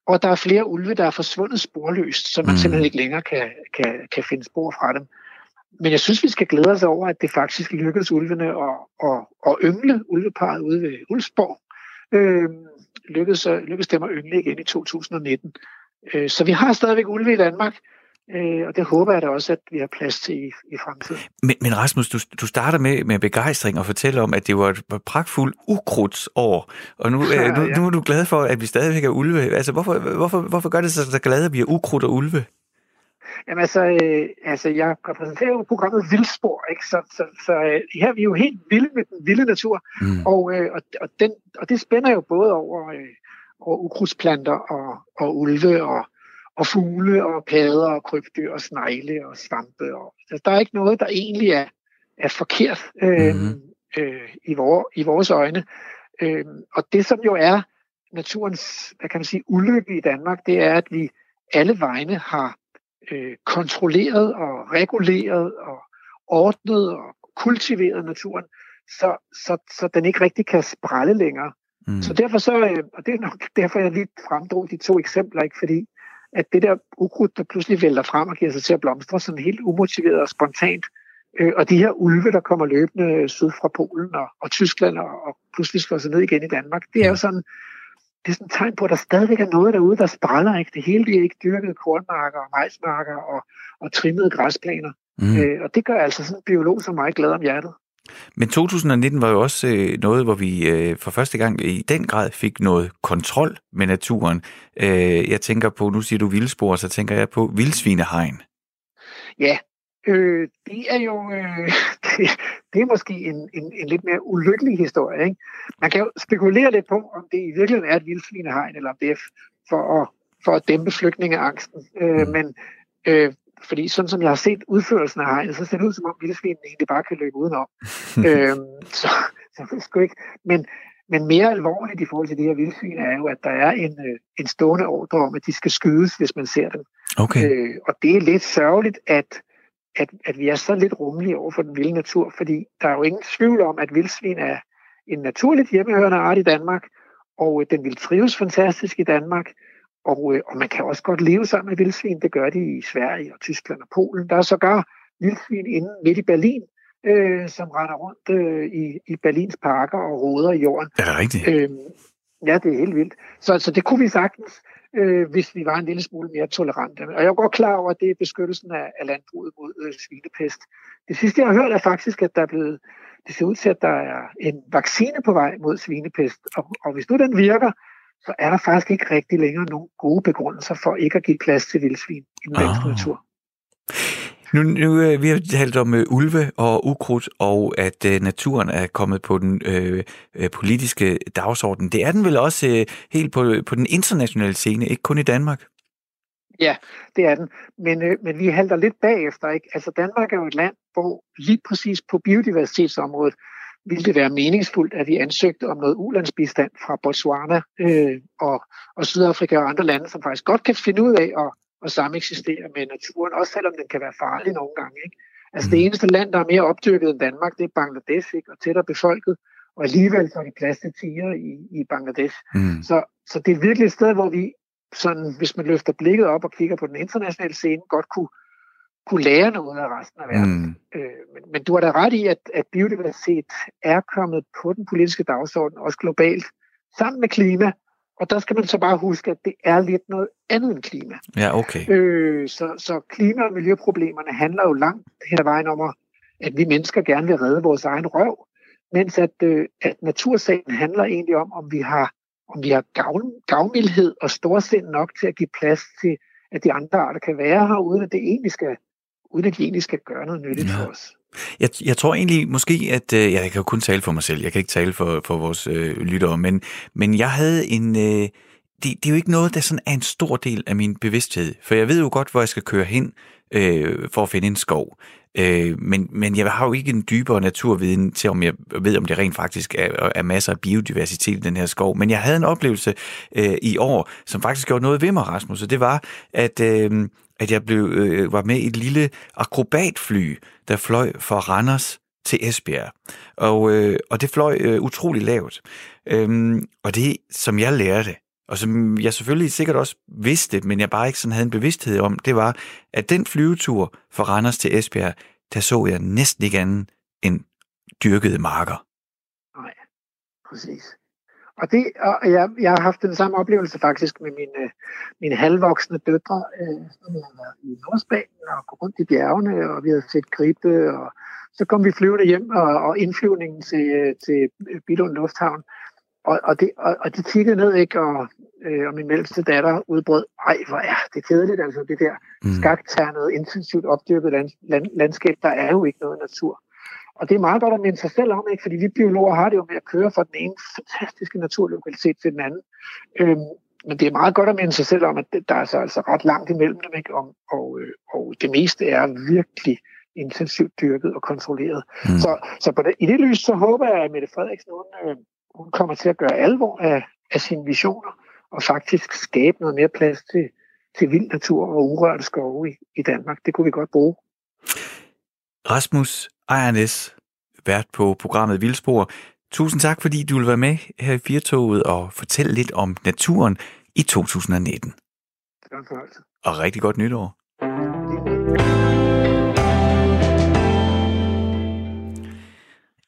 og der er flere ulve, der er forsvundet sporløst, så man mm. simpelthen ikke længere kan, kan, kan finde spor fra dem. Men jeg synes, vi skal glæde os over, at det faktisk lykkedes ulvene at, at, at yngle ulveparet ude ved Ulfsborg. Øh, lykkedes, lykkedes dem at yngle igen i 2019. Øh, så vi har stadigvæk ulve i Danmark, øh, og det håber jeg da også, at vi har plads til i, i fremtiden. Men, men Rasmus, du, du starter med, med begejstring og fortæller om, at det var et pragtfuldt ukrudtsår, og nu, ja, nu, ja. nu er du glad for, at vi stadigvæk er ulve. Altså, hvorfor, hvorfor, hvorfor gør det sig så glad, at vi er ukrudt og ulve? Jamen altså, øh, altså jeg repræsenterer jo programmet Vildspor, ikke? Så, så, så øh, her er vi jo helt vilde med den vilde natur, mm. og, øh, og, og, den, og det spænder jo både over, øh, over ukrudtsplanter og, og ulve og, og fugle og padder og krybdyr og snegle og svampe. Og, så der er ikke noget, der egentlig er, er forkert øh, mm. øh, i, vor, i vores øjne. Øh, og det som jo er naturens, hvad kan man sige, ulykke i Danmark, det er, at vi alle vegne har øh, kontrolleret og reguleret og ordnet og kultiveret naturen, så, så, så den ikke rigtig kan sprælle længere. Mm. Så derfor så, øh, og det er nok derfor, jeg lige fremdrog de to eksempler, ikke? fordi at det der ukrudt, der pludselig vælter frem og giver sig til at blomstre sådan helt umotiveret og spontant, øh, og de her ulve, der kommer løbende syd fra Polen og, og Tyskland og, og pludselig slår sig ned igen i Danmark, det er jo sådan, det er sådan et tegn på, at der stadigvæk er noget derude, der spræller. Ikke? Det hele det er ikke dyrkede kornmarker og majsmarker og, og trimmede græsplaner. Mm. Øh, og det gør altså sådan en biolog som mig glad om hjertet. Men 2019 var jo også øh, noget, hvor vi øh, for første gang i den grad fik noget kontrol med naturen. Øh, jeg tænker på, nu siger du vildspor, så tænker jeg på vildsvinehegn. Ja, øh, det er jo øh, (laughs) det, det er måske en, en, en lidt mere ulykkelig historie. Ikke? Man kan jo spekulere lidt på, om det i virkeligheden er et vildsvinehegn, eller om det er for at, for at dæmpe flygtningeangsten. Øh, mm. Men øh, fordi sådan som jeg har set udførelsen af hegnet, så ser det ud som om vildsvinen egentlig bare kan løbe udenom. (laughs) øhm, så, (laughs) så det sgu ikke. Men, men mere alvorligt i forhold til de her vildsvin er jo, at der er en, øh, en stående ordre om, at de skal skydes, hvis man ser dem. Okay. Øh, og det er lidt sørgeligt, at, at, at vi er så lidt rummelige over for den vilde natur, fordi der er jo ingen tvivl om, at vildsvin er en naturligt hjemmehørende art i Danmark, og den vil trives fantastisk i Danmark. Og, øh, og man kan også godt leve sammen med vildsvin. Det gør de i Sverige og Tyskland og Polen. Der er sågar vildsvin inde midt i Berlin, øh, som render rundt øh, i, i Berlins parker og roder i jorden. Er det rigtigt? Øh, ja, det er helt vildt. Så, så det kunne vi sagtens, øh, hvis vi var en lille smule mere tolerante. Og jeg er godt klar over, at det er beskyttelsen af, af landbruget mod øh, svinepest. Det sidste, jeg har hørt, er faktisk, at der er blevet, det ser ud til, at der er en vaccine på vej mod svinepest. Og, og hvis nu den virker, så er der faktisk ikke rigtig længere nogen gode begrundelser for ikke at give plads til vildsvin i den danske ah. natur. Nu, nu øh, vi har talt om uh, ulve og ukrudt, og at uh, naturen er kommet på den uh, politiske dagsorden. Det er den vel også uh, helt på, på den internationale scene, ikke kun i Danmark? Ja, det er den. Men, øh, men vi halter lidt bagefter. Ikke? Altså Danmark er jo et land, hvor lige præcis på biodiversitetsområdet, ville det være meningsfuldt, at vi ansøgte om noget ulandsbistand fra Botswana øh, og, og Sydafrika og andre lande, som faktisk godt kan finde ud af at, at sameksistere med naturen, også selvom den kan være farlig nogle gange. Ikke? Altså det mm. eneste land, der er mere opdyrket end Danmark, det er Bangladesh, ikke? og tættere befolket, og alligevel så er de plads til tiger i, i Bangladesh. Mm. Så, så det er virkelig et sted, hvor vi, sådan, hvis man løfter blikket op og kigger på den internationale scene, godt kunne kunne lære noget af resten af verden. Mm. Øh, men, men du har da ret i, at, at biodiversitet er kommet på den politiske dagsorden, også globalt, sammen med klima. Og der skal man så bare huske, at det er lidt noget andet end klima. Ja, okay. Øh, så, så klima- og miljøproblemerne handler jo langt hen ad vejen om, at vi mennesker gerne vil redde vores egen røv, mens at, øh, at natursagen handler egentlig om, om vi har om vi har gavn, gavmildhed og storsind nok til at give plads til, at de andre arter kan være her, uden at det egentlig skal uden at de egentlig skal gøre noget nyttigt ja. for os. Jeg, jeg tror egentlig måske, at øh, jeg kan jo kun tale for mig selv, jeg kan ikke tale for, for vores øh, lyttere, men, men jeg havde en... Øh, det, det er jo ikke noget, der sådan er en stor del af min bevidsthed, for jeg ved jo godt, hvor jeg skal køre hen øh, for at finde en skov. Øh, men, men jeg har jo ikke en dybere naturviden til, om jeg ved, om det rent faktisk er, er masser af biodiversitet i den her skov. Men jeg havde en oplevelse øh, i år, som faktisk gjorde noget ved mig, Rasmus, og det var, at øh, at jeg blev, øh, var med i et lille akrobatfly, der fløj fra Randers til Esbjerg. Og, øh, og det fløj øh, utrolig lavt. Øhm, og det, som jeg lærte, og som jeg selvfølgelig sikkert også vidste, men jeg bare ikke sådan havde en bevidsthed om, det var, at den flyvetur fra Randers til Esbjerg, der så jeg næsten ikke andet end dyrkede marker. Nej, præcis. Og, det, og jeg, jeg har haft den samme oplevelse faktisk med mine, mine halvvoksne døtre, øh, som har været i Nordspanien og gået rundt i bjergene, og vi havde set gribe, og så kom vi flyvende hjem, og, og indflyvningen til, til Bilund Lufthavn, og, og, det, og, og de kiggede ned, ikke, og, øh, og min mellemste datter udbrød, ej, hvor er det kedeligt, altså det der mm. skakternede, intensivt opdyrket land, land, landskab, der er jo ikke noget natur. Og det er meget godt at minde sig selv om, ikke? fordi vi biologer har det jo med at køre fra den ene fantastiske naturlokalitet til den anden. Øhm, men det er meget godt at minde sig selv om, at der er så altså ret langt imellem dem, ikke? Og, og, øh, og det meste er virkelig intensivt dyrket og kontrolleret. Mm. Så, så på det, i det lys, så håber jeg, at Mette Frederiksen, hun, øh, hun kommer til at gøre alvor af, af sine visioner, og faktisk skabe noget mere plads til, til vild natur og urørte skove i, i Danmark. Det kunne vi godt bruge. Rasmus Ejernes, vært på programmet Vildspor. Tusind tak, fordi du vil være med her i Firtoget og fortælle lidt om naturen i 2019. Det var en fornøjelse. Og rigtig godt nytår.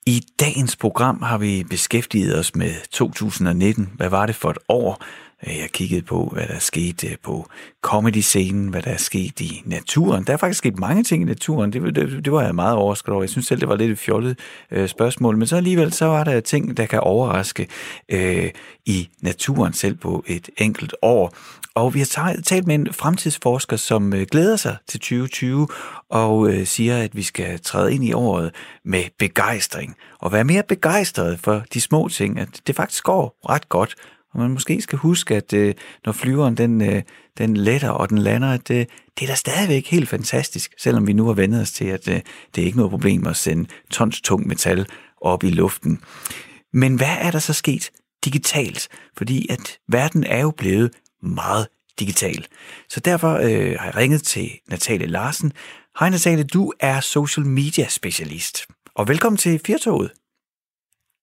I dagens program har vi beskæftiget os med 2019. Hvad var det for et år? Øh, jeg kiggede på, hvad der skete øh, på comedy-scenen, hvad der er sket i naturen. Der er faktisk sket mange ting i naturen. Det, det, det var jeg meget overrasket over. Jeg synes selv, det var lidt et fjollet øh, spørgsmål. Men så alligevel, så var der ting, der kan overraske øh, i naturen selv på et enkelt år. Og vi har talt med en fremtidsforsker, som øh, glæder sig til 2020 og øh, siger, at vi skal træde ind i året med begejstring og være mere begejstret for de små ting, at det faktisk går ret godt. Og man måske skal huske, at øh, når flyveren den, øh, den letter og den lander, at øh, det er da stadigvæk helt fantastisk, selvom vi nu har vendt os til, at øh, det er ikke noget problem at sende tons tung metal op i luften. Men hvad er der så sket digitalt? Fordi at verden er jo blevet meget digital. Så derfor øh, har jeg ringet til Natalie Larsen. Hej Natalie, du er social media specialist. Og velkommen til Firtoget.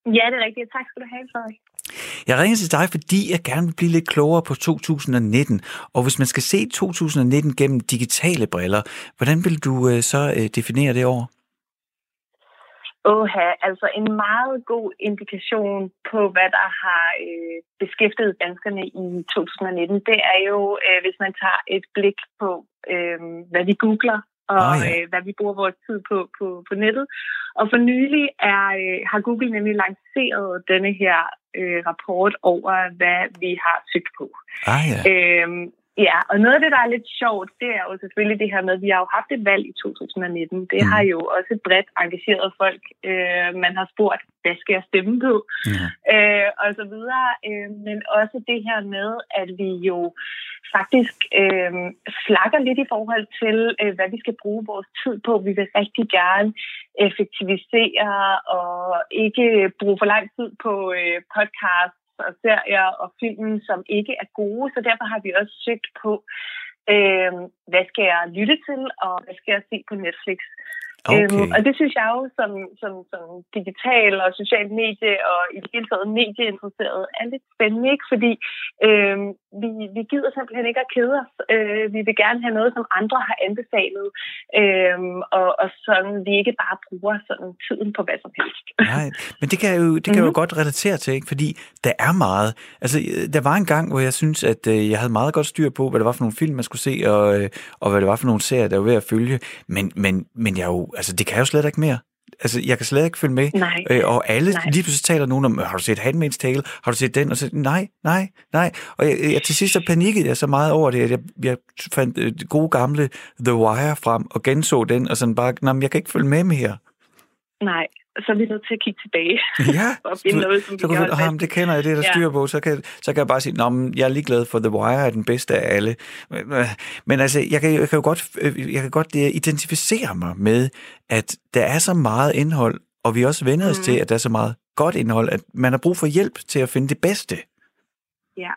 Ja, det er rigtigt. Tak skal du have, Frederik. Jeg ringer til dig, fordi jeg gerne vil blive lidt klogere på 2019. Og hvis man skal se 2019 gennem digitale briller, hvordan vil du øh, så øh, definere det år? Åha, altså en meget god indikation på, hvad der har øh, beskæftiget danskerne i 2019, det er jo, øh, hvis man tager et blik på, øh, hvad vi googler, og oh, ja. øh, hvad vi bruger vores tid på på, på nettet. Og for nylig er, øh, har Google nemlig lanceret denne her øh, rapport over, hvad vi har søgt på. Ah, ja. øhm, Ja, og noget af det, der er lidt sjovt, det er jo selvfølgelig det her med, at vi har jo haft et valg i 2019. Det mm. har jo også bredt engageret folk. Øh, man har spurgt, hvad skal jeg stemme på? Mm. Øh, og så videre. Øh, men også det her med, at vi jo faktisk øh, slakker lidt i forhold til, øh, hvad vi skal bruge vores tid på. Vi vil rigtig gerne effektivisere og ikke bruge for lang tid på øh, podcast og serier og film, som ikke er gode, så derfor har vi også søgt på, øh, hvad skal jeg lytte til, og hvad skal jeg se på Netflix. Okay. Øhm, og det synes jeg jo som, som, som digital og social medie og i det hele taget medieinteresseret er lidt spændende, ikke? fordi øhm, vi, vi gider simpelthen ikke at kede os. Øh, vi vil gerne have noget, som andre har anbefalet, øhm, og, og sådan vi ikke bare bruger sådan tiden på hvad som helst. Nej, men det kan jeg jo, det kan mm-hmm. jo mhm. godt relatere til, ikke? fordi der er meget. Altså, der var en gang, hvor jeg synes, at øh, jeg havde meget godt styr på, hvad det var for nogle film, man skulle se, og, øh, og hvad det var for nogle serier, der var ved at følge. Men, men, men jeg jo altså det kan jo slet ikke mere. Altså, jeg kan slet ikke følge med. Nej. Øh, og alle, nej. lige pludselig taler nogen om, har du set Handmaid's Tale? Har du set den? Og så, nej, nej, nej. Og jeg, jeg, til sidst så panikkede jeg så meget over det, at jeg, jeg fandt øh, gode gamle The Wire frem og genså den, og sådan bare, nej, jeg kan ikke følge med mere. Nej, så er vi nødt til at kigge tilbage. (laughs) Ja, og finde noget, som så kan du, ah, det kender jeg, det der ja. styr på. Så kan, så kan jeg bare sige, at jeg er ligeglad for The Wire er den bedste af alle. Men altså, jeg kan, jeg kan jo godt, jeg kan godt identificere mig med, at der er så meget indhold, og vi også vender os mm. til, at der er så meget godt indhold, at man har brug for hjælp til at finde det bedste. Ja,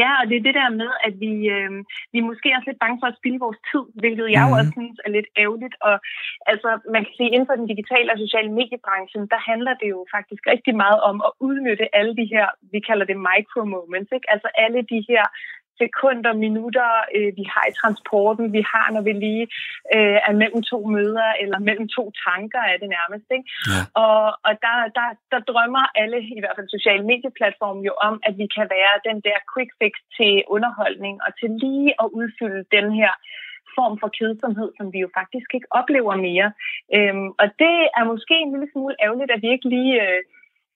Ja, og det er det der med, at vi, øh, vi er måske også lidt bange for at spille vores tid, hvilket jeg mm. jo mhm. også synes er lidt ærgerligt. Og altså, man kan sige, inden for den digitale og sociale mediebranchen, der handler det jo faktisk rigtig meget om at udnytte alle de her, vi kalder det micro-moments, ikke? altså alle de her sekunder, minutter, øh, vi har i transporten, vi har, når vi lige øh, er mellem to møder, eller mellem to tanker er det nærmest. Ikke? Ja. Og, og der, der, der drømmer alle, i hvert fald sociale medieplatforme, jo om, at vi kan være den der quick fix til underholdning, og til lige at udfylde den her form for kedsomhed, som vi jo faktisk ikke oplever mere. Øhm, og det er måske en lille smule ærgerligt, at vi ikke lige... Øh,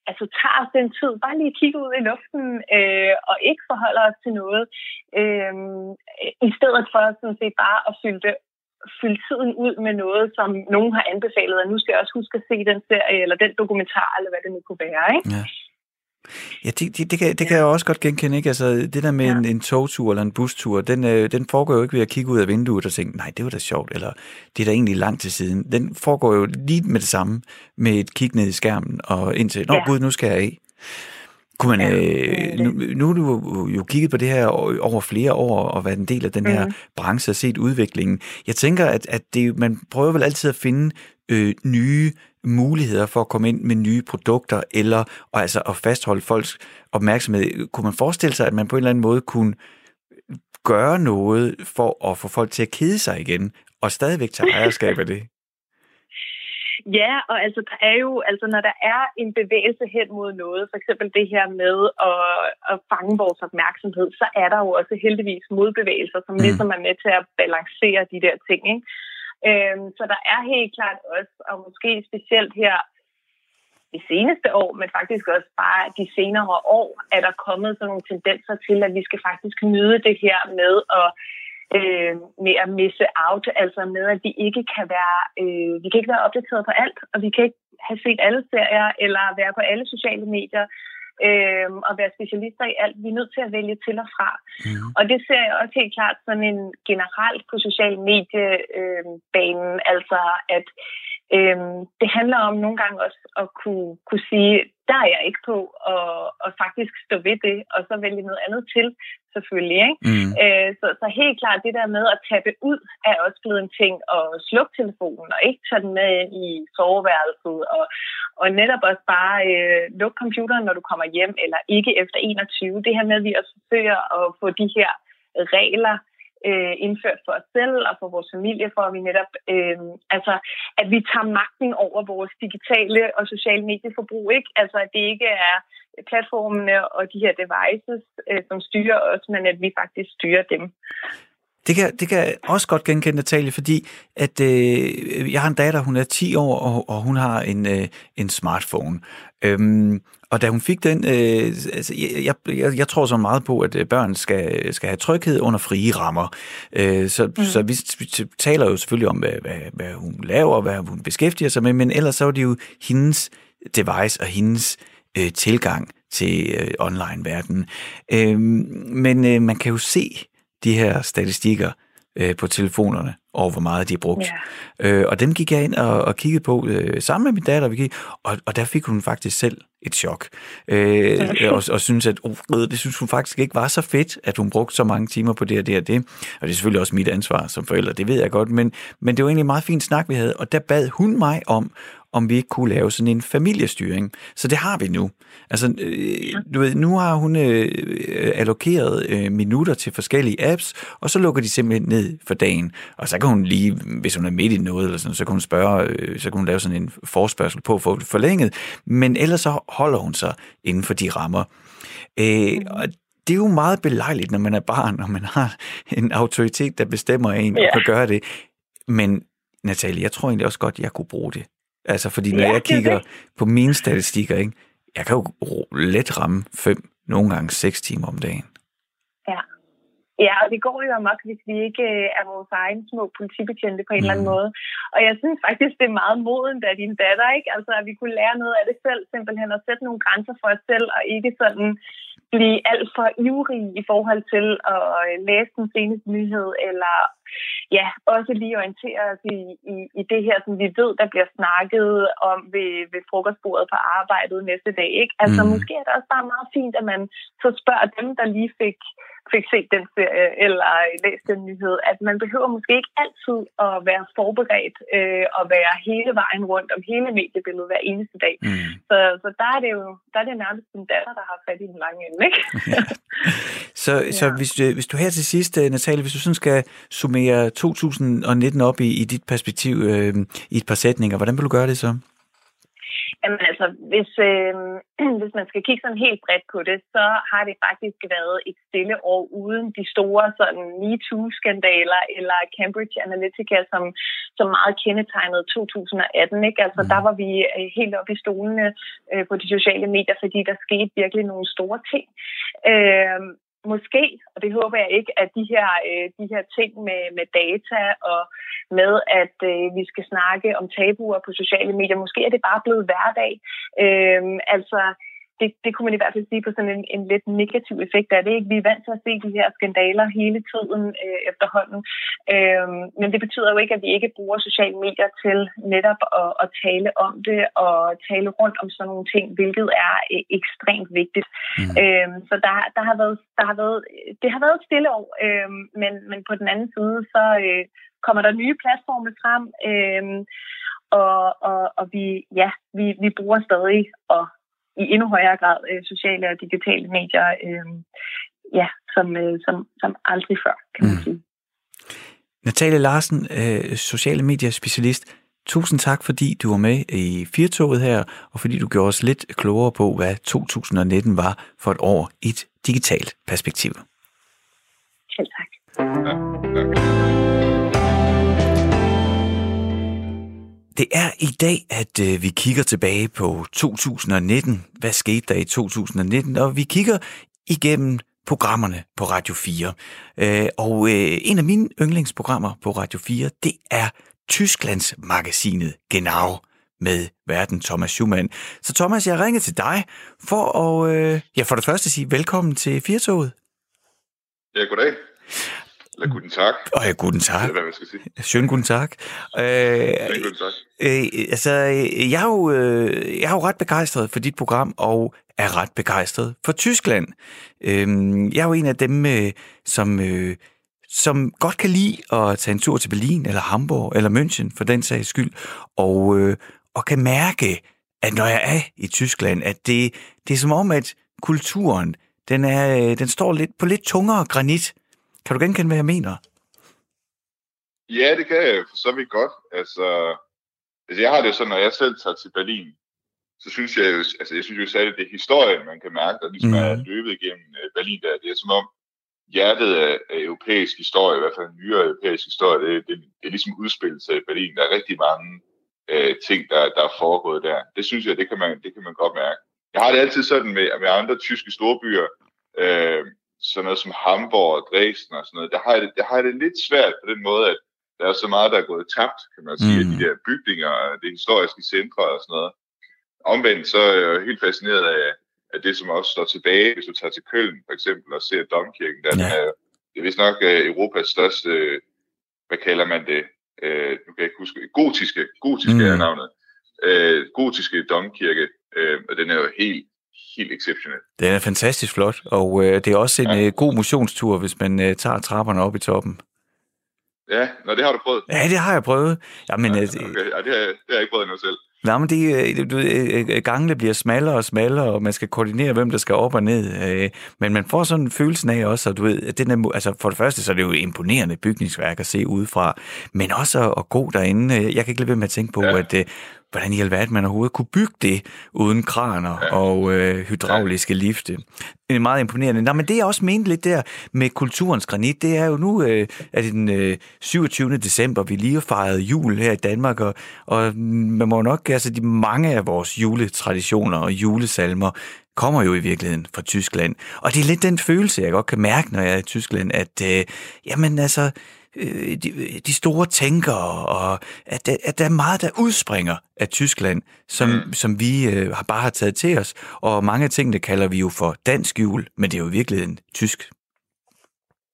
altså tager os den tid, bare lige kigge ud i luften øh, og ikke forholder os til noget, øh, i stedet for sådan set bare at fylde, det, fylde tiden ud med noget, som nogen har anbefalet, og nu skal jeg også huske at se den serie, eller den dokumentar, eller hvad det nu kunne være. Ikke? Ja. Ja, det, det, det, kan, det kan jeg også godt genkende, ikke? Altså, det der med ja. en, en togtur eller en bustur, den, øh, den foregår jo ikke ved at kigge ud af vinduet og tænke, nej, det var da sjovt, eller det er da egentlig langt til siden. Den foregår jo lige med det samme, med et kig ned i skærmen og indtil, nå ja. gud, nu skal jeg af. Kunne man, øh, nu, nu har du jo kigget på det her over flere år og været en del af den her mm. branche og set udviklingen. Jeg tænker, at, at det, man prøver vel altid at finde øh, nye muligheder for at komme ind med nye produkter, eller og altså at fastholde folks opmærksomhed. Kunne man forestille sig, at man på en eller anden måde kunne gøre noget for at få folk til at kede sig igen, og stadigvæk tage ejerskab af det? (laughs) Ja, og altså der er jo, altså når der er en bevægelse hen mod noget, for eksempel det her med at, at fange vores opmærksomhed, så er der jo også heldigvis modbevægelser, som mm. ligesom er med til at balancere de der ting. Ikke? Øhm, så der er helt klart også, og måske specielt her de seneste år, men faktisk også bare de senere år, er der kommet sådan nogle tendenser til, at vi skal faktisk nyde det her med at øh, med at misse out, altså med, at vi ikke kan være, øh, vi kan ikke være opdateret på alt, og vi kan ikke have set alle serier, eller være på alle sociale medier, øh, og være specialister i alt. Vi er nødt til at vælge til og fra. Mm. Og det ser jeg også helt klart som en generelt på social mediebanen, øh, altså at Øhm, det handler om nogle gange også at kunne, kunne sige, der er jeg ikke på, og, og faktisk stå ved det, og så vælge noget andet til, selvfølgelig. Ikke? Mm. Øh, så, så helt klart, det der med at tabe ud, er også blevet en ting, og slukke telefonen, og ikke tage den med ind i soveværelset, og, og netop også bare øh, lukke computeren, når du kommer hjem, eller ikke efter 21. Det her med, at vi også forsøger at få de her regler øh, indført for os selv og for vores familie, for at vi netop, øh, altså, at vi tager magten over vores digitale og sociale medieforbrug, ikke? Altså, at det ikke er platformene og de her devices, øh, som styrer os, men at vi faktisk styrer dem. Det kan, det kan jeg også godt genkende, Natalie, fordi at øh, jeg har en datter, hun er 10 år, og, og hun har en, øh, en smartphone. Øhm, og da hun fik den, øh, altså, jeg, jeg, jeg tror så meget på, at øh, børn skal, skal have tryghed under frie rammer. Øh, så, mm. så vi, vi taler jo selvfølgelig om, hvad, hvad, hvad hun laver, hvad hun beskæftiger sig med, men ellers så er det jo hendes device og hendes øh, tilgang til øh, online-verdenen. Øh, men øh, man kan jo se de her statistikker øh, på telefonerne over, hvor meget de er brugt. Yeah. Øh, og dem gik jeg ind og, og kiggede på øh, sammen med min datter, vi gik, og, og der fik hun faktisk selv et chok. Øh, og, og synes, at oh, det synes hun faktisk ikke var så fedt, at hun brugte så mange timer på det og det og det. Og det er selvfølgelig også mit ansvar som forælder, det ved jeg godt, men, men det var egentlig en meget fin snak, vi havde, og der bad hun mig om om vi ikke kunne lave sådan en familiestyring. Så det har vi nu. Altså, øh, du ved, nu har hun øh, allokeret øh, minutter til forskellige apps, og så lukker de simpelthen ned for dagen. Og så kan hun lige, hvis hun er midt i noget, eller sådan, så kan hun spørge, øh, så kan hun lave sådan en forspørgsel på at få forlænget. Men ellers så holder hun sig inden for de rammer. Øh, mm. og det er jo meget belejligt, når man er barn, og man har en autoritet, der bestemmer en og kan gøre det. Men Natalie, jeg tror egentlig også godt, jeg kunne bruge det. Altså, fordi når ja, jeg kigger på mine statistikker, ikke, jeg kan jo let ramme fem, nogle gange seks timer om dagen. Ja. Ja, og det går jo amok, hvis vi ikke øh, er vores egen små politibetjente på en mm. eller anden mm. måde. Og jeg synes faktisk, det er meget modent af din datter, ikke? Altså, at vi kunne lære noget af det selv, simpelthen at sætte nogle grænser for os selv, og ikke sådan blive alt for ivrig i forhold til at øh, læse den seneste nyhed, eller ja, også lige orientere os i, i, i det her, som vi ved, der bliver snakket om ved, ved frokostbordet på arbejdet næste dag. Ikke? Altså mm. måske er det også bare meget fint, at man så spørger dem, der lige fik fik set den serie eller læst den nyhed, at man behøver måske ikke altid at være forberedt øh, og være hele vejen rundt om hele mediebilledet hver eneste dag. Mm. Så, så der er det jo der er det nærmest en datter, der har fat i den lange ende. Ikke? (laughs) så så ja. hvis, hvis du her til sidst, øh, Natalie, hvis du sådan skal summere 2019 op i, i dit perspektiv øh, i et par sætninger, hvordan vil du gøre det så? Jamen altså, hvis, øh, (clears throat) hvis man skal kigge sådan helt bredt på det, så har det faktisk været et stille år uden de store sådan MeToo-skandaler eller Cambridge Analytica, som, som meget kendetegnede 2018. Ikke? Altså, der var vi øh, helt oppe i stolene øh, på de sociale medier, fordi der skete virkelig nogle store ting. Øh, måske, og det håber jeg ikke, at de her, øh, de her ting med, med data og med, at øh, vi skal snakke om tabuer på sociale medier, måske er det bare blevet hverdag. Øh, altså, det, det kunne man i hvert fald sige på sådan en, en lidt negativ effekt af det. Ikke? Vi er vant til at se de her skandaler hele tiden øh, efterhånden. Øh, men det betyder jo ikke, at vi ikke bruger sociale medier til netop at, at tale om det og tale rundt om sådan nogle ting, hvilket er øh, ekstremt vigtigt. Mm. Øh, så der, der, har været, der har været, det har været et stille år, øh, men, men på den anden side, så øh, kommer der nye platforme frem. Øh, og, og, og vi, ja, vi, vi bruger stadig og i endnu højere grad øh, sociale og digitale medier, øh, ja, som, øh, som, som aldrig før, kan man mm. sige. Natalie Larsen, øh, sociale medier specialist. Tusind tak, fordi du var med i Firtoget her, og fordi du gjorde os lidt klogere på, hvad 2019 var for et år i et digitalt perspektiv. Selv tak. Ja, Det er i dag, at øh, vi kigger tilbage på 2019. Hvad skete der i 2019? Og vi kigger igennem programmerne på Radio 4. Øh, og øh, en af mine yndlingsprogrammer på Radio 4, det er Tysklands magasinet Genau med verden Thomas Schumann. Så Thomas, jeg ringer til dig for at, øh, ja, for det første sige velkommen til Firtoget. Ja, goddag. Eller guten Tag. Og ja, guten Tag. Det er, hvad man skal sige. Schönen guten Tag. Øh, guten Tag. Øh, altså, jeg er, jo, øh, jeg er jo ret begejstret for dit program, og er ret begejstret for Tyskland. Øh, jeg er jo en af dem, øh, som... Øh, som godt kan lide at tage en tur til Berlin, eller Hamburg, eller München, for den sags skyld, og, øh, og kan mærke, at når jeg er i Tyskland, at det, det er som om, at kulturen, den, er, øh, den står lidt på lidt tungere granit, kan du genkende, hvad jeg mener? Ja, det kan jeg for så vidt godt. Altså, altså jeg har det sådan, når jeg selv tager til Berlin, så synes jeg jo, altså jeg synes jo særligt, det er historien, man kan mærke, der ligesom mm. er løbet igennem øh, Berlin der. Det er som om hjertet af, af europæisk historie, i hvert fald nyere europæisk historie, det, det, det er ligesom udspillet sig i Berlin. Der er rigtig mange øh, ting, der, der er foregået der. Det synes jeg, det kan man, det kan man godt mærke. Jeg har det altid sådan med, med andre tyske storbyer, øh, sådan noget som Hamburg og Dresden og sådan noget, der har jeg det, der har jeg det lidt svært på den måde, at der er så meget, der er gået tabt, kan man sige, mm. af de der bygninger, det historiske centre og sådan noget. Omvendt så er jeg helt fascineret af, af det, som også står tilbage, hvis du tager til Køln for eksempel og ser Domkirken. Der ja. er, det er vist nok uh, Europas største, hvad kalder man det, uh, nu kan jeg ikke huske, gotiske, gotiske mm. er navnet, uh, gotiske domkirke, uh, og den er jo helt helt exceptionelt. Den er fantastisk flot, og øh, det er også en ja. øh, god motionstur, hvis man øh, tager trapperne op i toppen. Ja, nå, det har du prøvet. Ja, det har jeg prøvet. Jamen, ja, øh, okay. ja, det, har, det har jeg ikke prøvet endnu selv. Nej, men det, øh, øh, gangene bliver smallere og smallere, og man skal koordinere, hvem der skal op og ned. Men man får sådan en følelse af også, at du ved, at den er, altså for det første, så er det jo imponerende bygningsværk at se udefra, men også at gå derinde. Jeg kan ikke lade være med at tænke på, ja. at hvordan i alverden man overhovedet kunne bygge det uden kraner ja. og øh, hydrauliske ja. lifte. Det er meget imponerende. Nå, men det er også ment lidt der med kulturens granit, det er jo nu, øh, at det den øh, 27. december, vi lige har fejret jul her i Danmark, og, og man må nok, altså de mange af vores juletraditioner og julesalmer, kommer jo i virkeligheden fra Tyskland. Og det er lidt den følelse, jeg godt kan mærke, når jeg er i Tyskland, at øh, jamen altså, øh, de, de store tænkere, og at, der, at der er meget, der udspringer af Tyskland, som, mm. som vi øh, har bare har taget til os. Og mange af tingene kalder vi jo for dansk jul, men det er jo i virkeligheden tysk.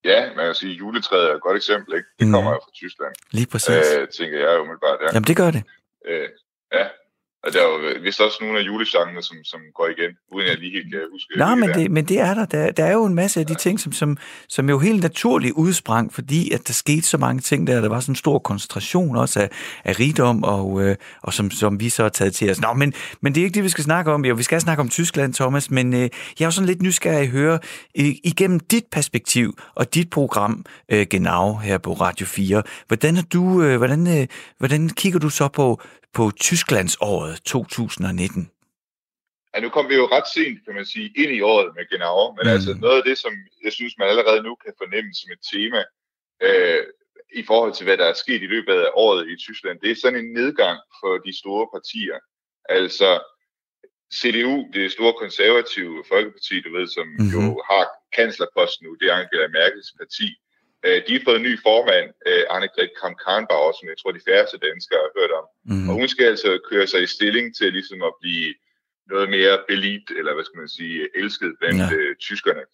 Ja, man kan sige, at juletræet er et godt eksempel, ikke? Det mm. kommer jo fra Tyskland. Lige præcis. Øh, tænker jeg umiddelbart, ja. Jamen, det gør det. Øh, ja, og der er jo vist også nogle af julesangene, som, som går igen, uden jeg lige helt kan huske. Nej, men det, men det er der. der. Der er jo en masse af de ja. ting, som, som, som jo helt naturligt udsprang, fordi at der skete så mange ting der. Der var sådan en stor koncentration også af, af rigdom, og, øh, og som, som vi så har taget til os. Nå, men, men det er ikke det, vi skal snakke om. Jo, vi skal snakke om Tyskland, Thomas, men øh, jeg er jo sådan lidt nysgerrig at høre øh, igennem dit perspektiv og dit program øh, Genau her på Radio 4. Hvordan, er du, øh, hvordan, øh, hvordan kigger du så på, på Tysklands året 2019? Ja, nu kom vi jo ret sent, kan man sige, ind i året med Genau, men mm. altså noget af det, som jeg synes, man allerede nu kan fornemme som et tema, øh, i forhold til, hvad der er sket i løbet af året i Tyskland, det er sådan en nedgang for de store partier. Altså CDU, det store konservative folkeparti, du ved, som mm-hmm. jo har kanslerposten nu, det er Angela Merkels parti. Øh, de har fået en ny formand, øh, Annegret Kramp-Karrenbauer, som jeg tror, de færreste danskere har hørt om. Mm. Og hun skal altså køre sig i stilling til ligesom at blive noget mere belit, eller hvad skal man sige, elsket blandt ja. øh, tyskerne.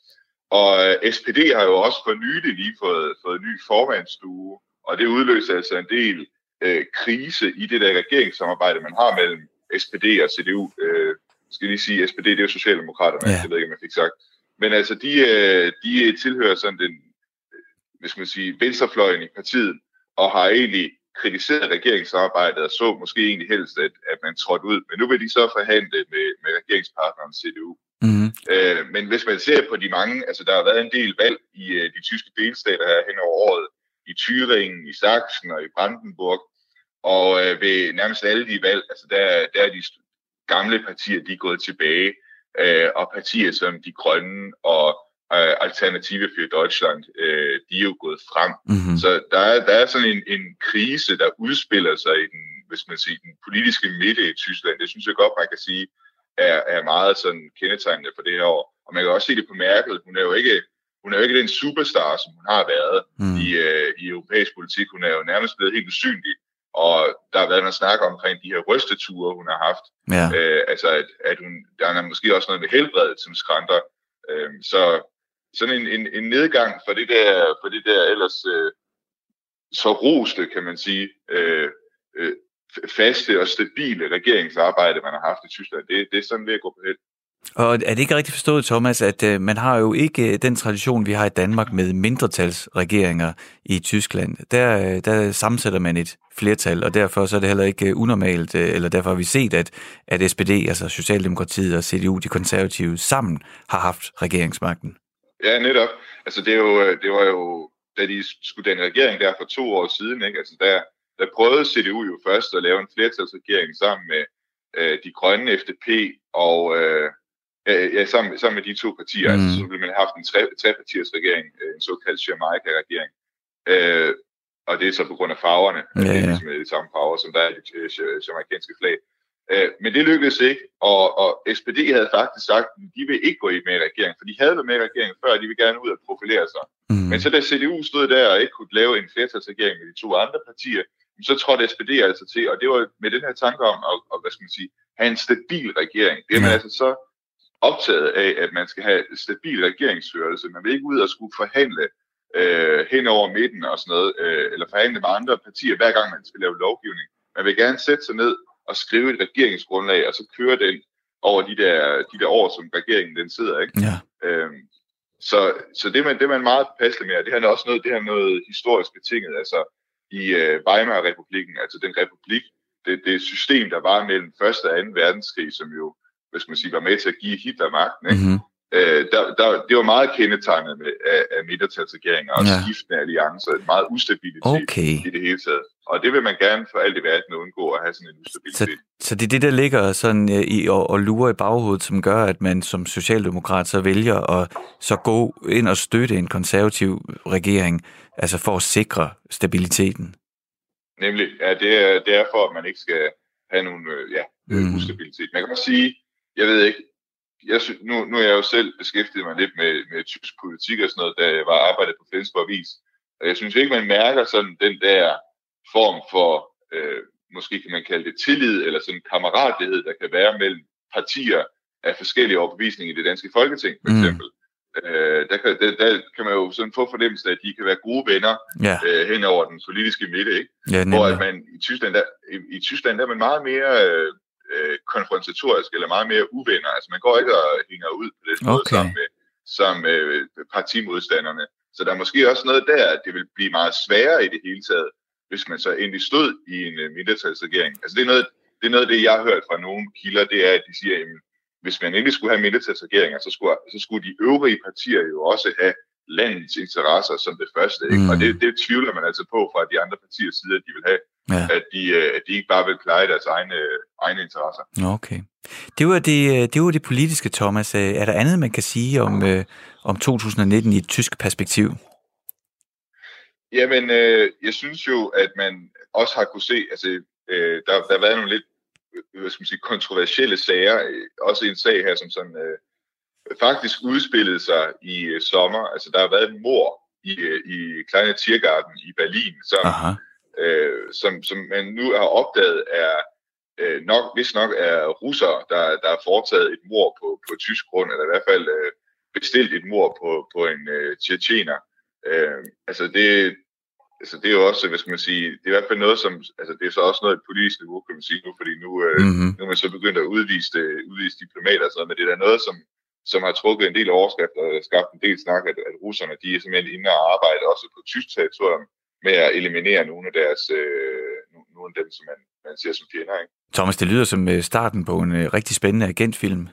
Og øh, SPD har jo også for nylig lige fået, fået ny formandsstue, og det udløser altså en del øh, krise i det der regeringssamarbejde, man har mellem SPD og CDU. Øh, skal lige sige, SPD det er jo Socialdemokraterne, ja. det ved jeg ikke, om jeg fik sagt. Men altså, de, øh, de tilhører sådan den, skal man sige, venstrefløjen i partiet, og har egentlig kritiseret regeringsarbejdet og så måske egentlig helst, at, at man trådte ud. Men nu vil de så forhandle med, med regeringspartneren CDU. Mm-hmm. Øh, men hvis man ser på de mange, altså der har været en del valg i øh, de tyske delstater her hen over året, i Thüringen, i Sachsen og i Brandenburg, og øh, ved nærmest alle de valg, altså der, der er de gamle partier, de er gået tilbage, øh, og partier som De Grønne og øh, Alternative for Deutschland, øh, de er jo gået frem. Mm-hmm. Så der er, der er sådan en, en krise, der udspiller sig i den, hvis man siger, den politiske midte i Tyskland. Det synes jeg godt, man kan sige, er, er meget sådan kendetegnende for det her år. Og man kan også se det på Merkel. Hun er jo ikke, hun er jo ikke den superstar, som hun har været mm. i, øh, i europæisk politik. Hun er jo nærmest blevet helt usynlig. Og der har været noget snak omkring de her rysteture, hun har haft. Ja. Øh, altså, at, at hun, der er måske også noget med helbredet, som skrænter. Øh, så sådan en, en, en nedgang for det der, for det der ellers øh, så roste, kan man sige, øh, øh, faste og stabile regeringsarbejde, man har haft i Tyskland. Det, det er sådan ved at gå på held. Og er det ikke rigtigt forstået, Thomas, at øh, man har jo ikke øh, den tradition, vi har i Danmark med mindretalsregeringer i Tyskland. Der, øh, der sammensætter man et flertal, og derfor så er det heller ikke øh, unormalt, øh, eller derfor har vi set, at, at SPD, altså Socialdemokratiet og CDU, de konservative, sammen har haft regeringsmagten. Ja, netop. Altså det, er jo, øh, det var jo, da de skulle den regering der for to år siden, ikke? Altså der, der prøvede CDU jo først at lave en flertalsregering sammen med øh, de grønne FDP og øh, ja, sammen, sammen med de to partier. Altså, mm. Altså, så ville man have haft en tre, trepartiers regering, øh, en såkaldt Jamaica-regering. Øh, og det er så på grund af farverne, ja, ja. det er ligesom de samme farver, som der er i det øh, jamaikanske flag. Øh, men det lykkedes ikke, og, og SPD havde faktisk sagt, at de vil ikke gå i med i regeringen, for de havde været med i regeringen før, og de vil gerne ud og profilere sig. Mm. Men så da CDU stod der og ikke kunne lave en flertalsregering med de to andre partier, så trådte SPD altså til, og det var med den her tanke om at, at hvad skal man sige, have en stabil regering. Det er man altså så optaget af, at man skal have stabil regeringsførelse. Man vil ikke ud og skulle forhandle øh, hen over midten og sådan noget, øh, eller forhandle med andre partier, hver gang man skal lave lovgivning. Man vil gerne sætte sig ned at skrive et regeringsgrundlag, og så køre den over de der, de der år, som regeringen den sidder. Ikke? Ja. Øhm, så, så det, man, det man meget passelig med, det her er også noget, det her noget historisk betinget, altså i øh, Weimar-republiken, altså den republik, det, det system, der var mellem 1. og 2. verdenskrig, som jo, hvis man siger, var med til at give Hitler magten, ikke? Mm-hmm øh, der, der, det var meget kendetegnet med, af, af midtertalsregeringer og ja. skiftende alliancer, meget ustabilitet okay. i det hele taget. Og det vil man gerne for alt i verden undgå at have sådan en ustabilitet. Så, så det er det, der ligger sådan øh, i og, og lurer i baghovedet, som gør, at man som socialdemokrat så vælger at så gå ind og støtte en konservativ regering, altså for at sikre stabiliteten. Nemlig, ja, det er, det er for, at man ikke skal have nogen øh, ja, mm. ustabilitet. Man kan sige, jeg ved ikke, jeg, nu, nu er jeg jo selv beskæftiget mig lidt med, med tysk politik og sådan noget, da jeg var arbejdet på Flensborg Avis. Og jeg synes ikke, man mærker sådan den der form for, øh, måske kan man kalde det tillid, eller sådan kammeratlighed, der kan være mellem partier af forskellige overbevisninger i det danske folketing, for mm. eksempel. Mm. Øh, der, kan, der, der kan man jo sådan få fornemmelse af, at de kan være gode venner ja. øh, hen over den politiske midte, ikke? Ja, Hvor at man i Tyskland, der, i, i Tyskland der er man meget mere øh, øh, konfrontatorisk eller meget mere uvenner. Altså man går ikke og hænger ud på det okay. måde sammen med, sammen med partimodstanderne. Så der er måske også noget der, at det vil blive meget sværere i det hele taget, hvis man så endelig stod i en uh, mindretalsregering. Altså det er, noget, det er noget af det, jeg har hørt fra nogle kilder, det er, at de siger, at hvis man endelig skulle have mindretalsregeringer, så skulle, så skulle de øvrige partier jo også have landets interesser som det første. Ikke? Mm. Og det, det tvivler man altså på fra de andre partiers side, at de vil have ja. at, de, øh, at de ikke bare vil pleje deres egne, egne interesser. Okay. Det var det, øh, det var det politiske, Thomas. Øh, er der andet, man kan sige om, om 2019 i et tysk perspektiv? Jamen, øh, jeg synes jo, at man også har kunne se, altså, øh, der, der har været nogle lidt hvad skal man sige, kontroversielle sager, også en sag her, som sådan, øh, faktisk udspillede sig i øh, sommer. Altså, der har været en mor i, i Kleine Tiergarten i Berlin, som, Aha øh, som, som man nu har opdaget er øh, nok, hvis nok er russere, der, der har foretaget et mor på, på tysk grund, eller i hvert fald øh, bestilt et mor på, på en øh, tjetjener. Øh, altså det, altså det er jo også, hvad skal man sige, det er i hvert fald noget, som, altså det er så også noget et politisk niveau, kan man sige nu, fordi nu, øh, mm-hmm. nu er man så begyndt at udvise, udvise diplomater og sådan noget, men det er da noget, som, som har trukket en del overskrifter og skabt en del snak, at, at russerne, de er simpelthen inde og arbejde også på tysk territorium med at eliminere nogle af deres, øh, nogle af dem, som man, man ser som fjender, ikke? Thomas, det lyder som øh, starten på en uh, rigtig spændende agentfilm.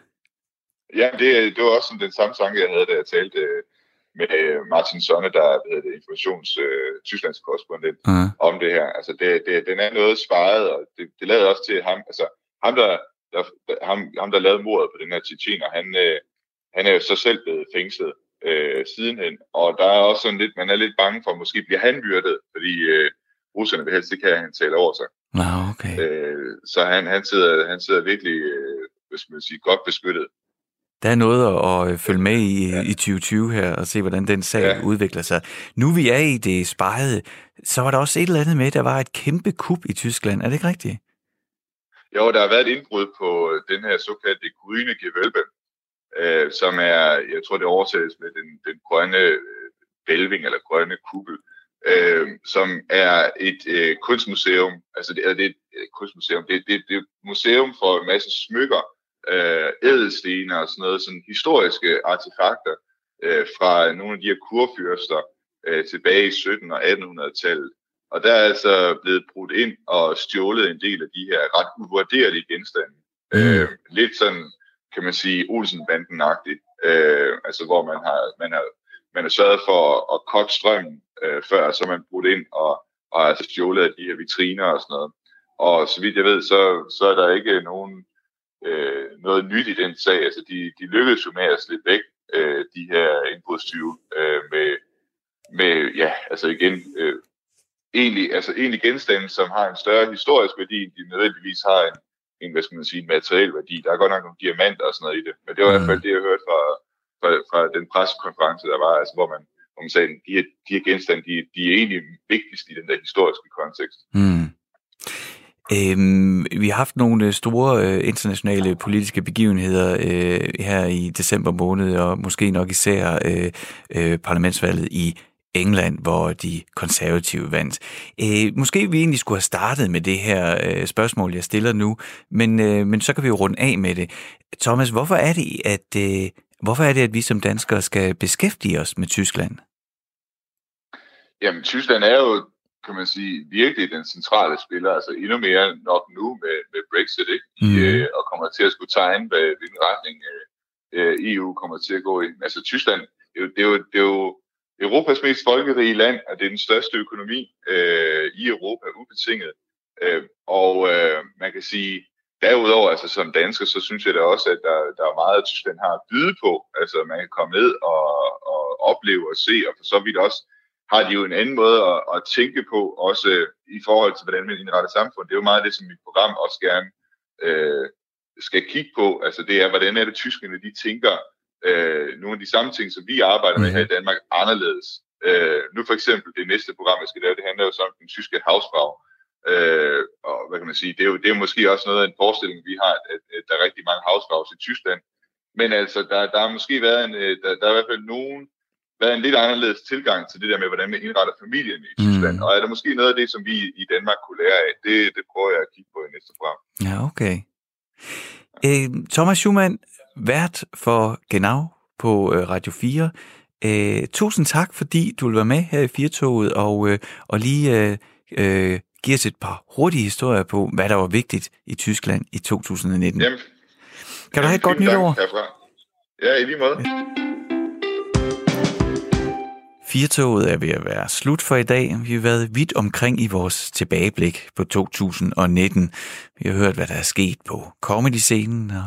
Ja, det, det var også den samme sang, jeg havde, da jeg talte øh, med Martin Sonne, der er det, informations øh, Tysklands korrespondent, uh-huh. om det her. Altså, det, det, den er noget sparet, og det, det lavede også til ham, altså ham, der, der, ham, ham, der lavede mordet på den her tjetjener, han, øh, han er jo så selv blevet fængslet øh, sidenhen, og der er også sådan lidt, man er lidt bange for, at måske bliver han byrdet, fordi øh, russerne vil helst ikke have, at han taler over sig. Ah, okay. Øh, så han, han, sidder, han sidder virkelig, øh, skal man sige, godt beskyttet. Der er noget at, at følge med i ja. i 2020 her, og se, hvordan den sag ja. udvikler sig. Nu vi er i det spejede, så var der også et eller andet med, der var et kæmpe kup i Tyskland. Er det ikke rigtigt? Jo, der har været et indbrud på den her såkaldte Grüne Gewölbe, øh, som er, jeg tror det oversættes med den, den grønne bælving eller grønne kuppel øh, som er et øh, kunstmuseum, altså det, er det er et øh, kunstmuseum, det, det, det er et museum for en masse smykker, øh, ædelstener og sådan noget, sådan historiske artefakter øh, fra nogle af de her kurfyrster øh, tilbage i 1700- og 1800-tallet. Og der er altså blevet brudt ind og stjålet en del af de her ret uvurderlige genstande. Mm. Øh, lidt sådan, kan man sige, Olsenbanden-agtigt. Øh, altså hvor man har, man har, man har sørget for at, at kotte strømmen øh, før, så man brudt ind og, og altså stjålet af de her vitriner og sådan noget. Og så vidt jeg ved, så, så er der ikke nogen øh, noget nyt i den sag. Altså, de, de lykkedes jo med at slippe væk, øh, de her indbrudstyve, øh, med, med, ja, altså igen, øh, egentlig, altså egentlig genstande, som har en større historisk værdi, end de nødvendigvis har en, en hvad skal man sige, en materiel værdi. Der er godt nok nogle diamanter og sådan noget i det, men det var i hvert fald det, jeg hørte fra, fra, fra den pressekonference, der var, altså, hvor man hvor man sagde, de her, de her genstande, de, de er egentlig vigtigst i den der historiske kontekst. Mm. Øhm, vi har haft nogle øh, store øh, internationale politiske begivenheder øh, her i december måned, og måske nok især øh, øh, parlamentsvalget i England, hvor de konservative vandt. Øh, måske vi egentlig skulle have startet med det her øh, spørgsmål, jeg stiller nu, men, øh, men så kan vi jo runde af med det. Thomas, hvorfor er det, at, øh, hvorfor er det, at vi som danskere skal beskæftige os med Tyskland? Jamen, Tyskland er jo, kan man sige, virkelig den centrale spiller, altså endnu mere nok nu med, med Brexit, ikke? I, mm. øh, og kommer til at skulle tegne, hvad, hvilken retning øh, EU kommer til at gå i. Altså, Tyskland, det er jo, det er jo, det er jo Europas mest folkerige land, og det er den største økonomi øh, i Europa, ubetinget. Øh, og øh, man kan sige, derudover, altså som dansker, så synes jeg da også, at der, der er meget, at Tyskland har at byde på. Altså man kan komme ned og, og opleve og se, og for så vidt også har de jo en anden måde at, at tænke på, også øh, i forhold til, hvordan man indretter samfund. Det er jo meget det, som mit program også gerne øh, skal kigge på. Altså det er, hvordan er det tyskerne, de tænker øh, nogle af de samme ting, som vi arbejder med her i Danmark, anderledes. Øh, nu for eksempel det næste program, jeg skal lave, det handler jo om den tyske havsfrag. Øh, og hvad kan man sige, det er, jo, det er måske også noget af en forestilling, vi har, at, at der er rigtig mange havsfrags i Tyskland. Men altså, der, der har måske været en, øh, der, der er i hvert fald nogen været en lidt anderledes tilgang til det der med, hvordan man indretter familien i Tyskland. Mm. Og er der måske noget af det, som vi i Danmark kunne lære af? Det, det prøver jeg at kigge på i næste program. Ja, okay. Øh, Thomas Schumann, vært for Genau på øh, Radio 4. Øh, tusind tak, fordi du vil være med her i Firtoget og, øh, og lige øh, øh, give os et par hurtige historier på, hvad der var vigtigt i Tyskland i 2019. Jamen, kan du have et godt nytår? Ja, i lige måde. Firtoget er ved at være slut for i dag. Vi har været vidt omkring i vores tilbageblik på 2019. Vi har hørt, hvad der er sket på comedy-scenen, og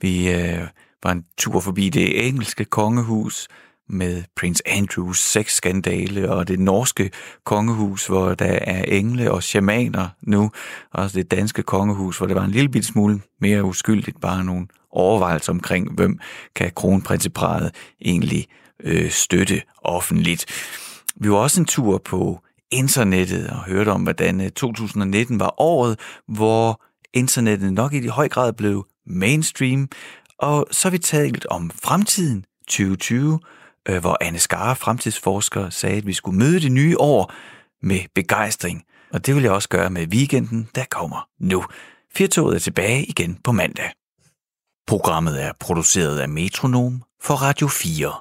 vi øh, var en tur forbi det engelske kongehus med Prince Andrews sexskandale og det norske kongehus, hvor der er engle og shamaner nu, og det danske kongehus, hvor det var en lille bit smule mere uskyldigt, bare nogle overvejelser omkring, hvem kan kronprinseparet egentlig øh, støtte offentligt. Vi var også en tur på internettet og hørte om, hvordan øh, 2019 var året, hvor internettet nok i høj grad blev mainstream, og så har vi talt om fremtiden 2020, øh, hvor Anne Skare, fremtidsforsker, sagde, at vi skulle møde det nye år med begejstring. Og det vil jeg også gøre med weekenden, der kommer nu. Firtoget er tilbage igen på mandag. Programmet er produceret af Metronom for Radio 4.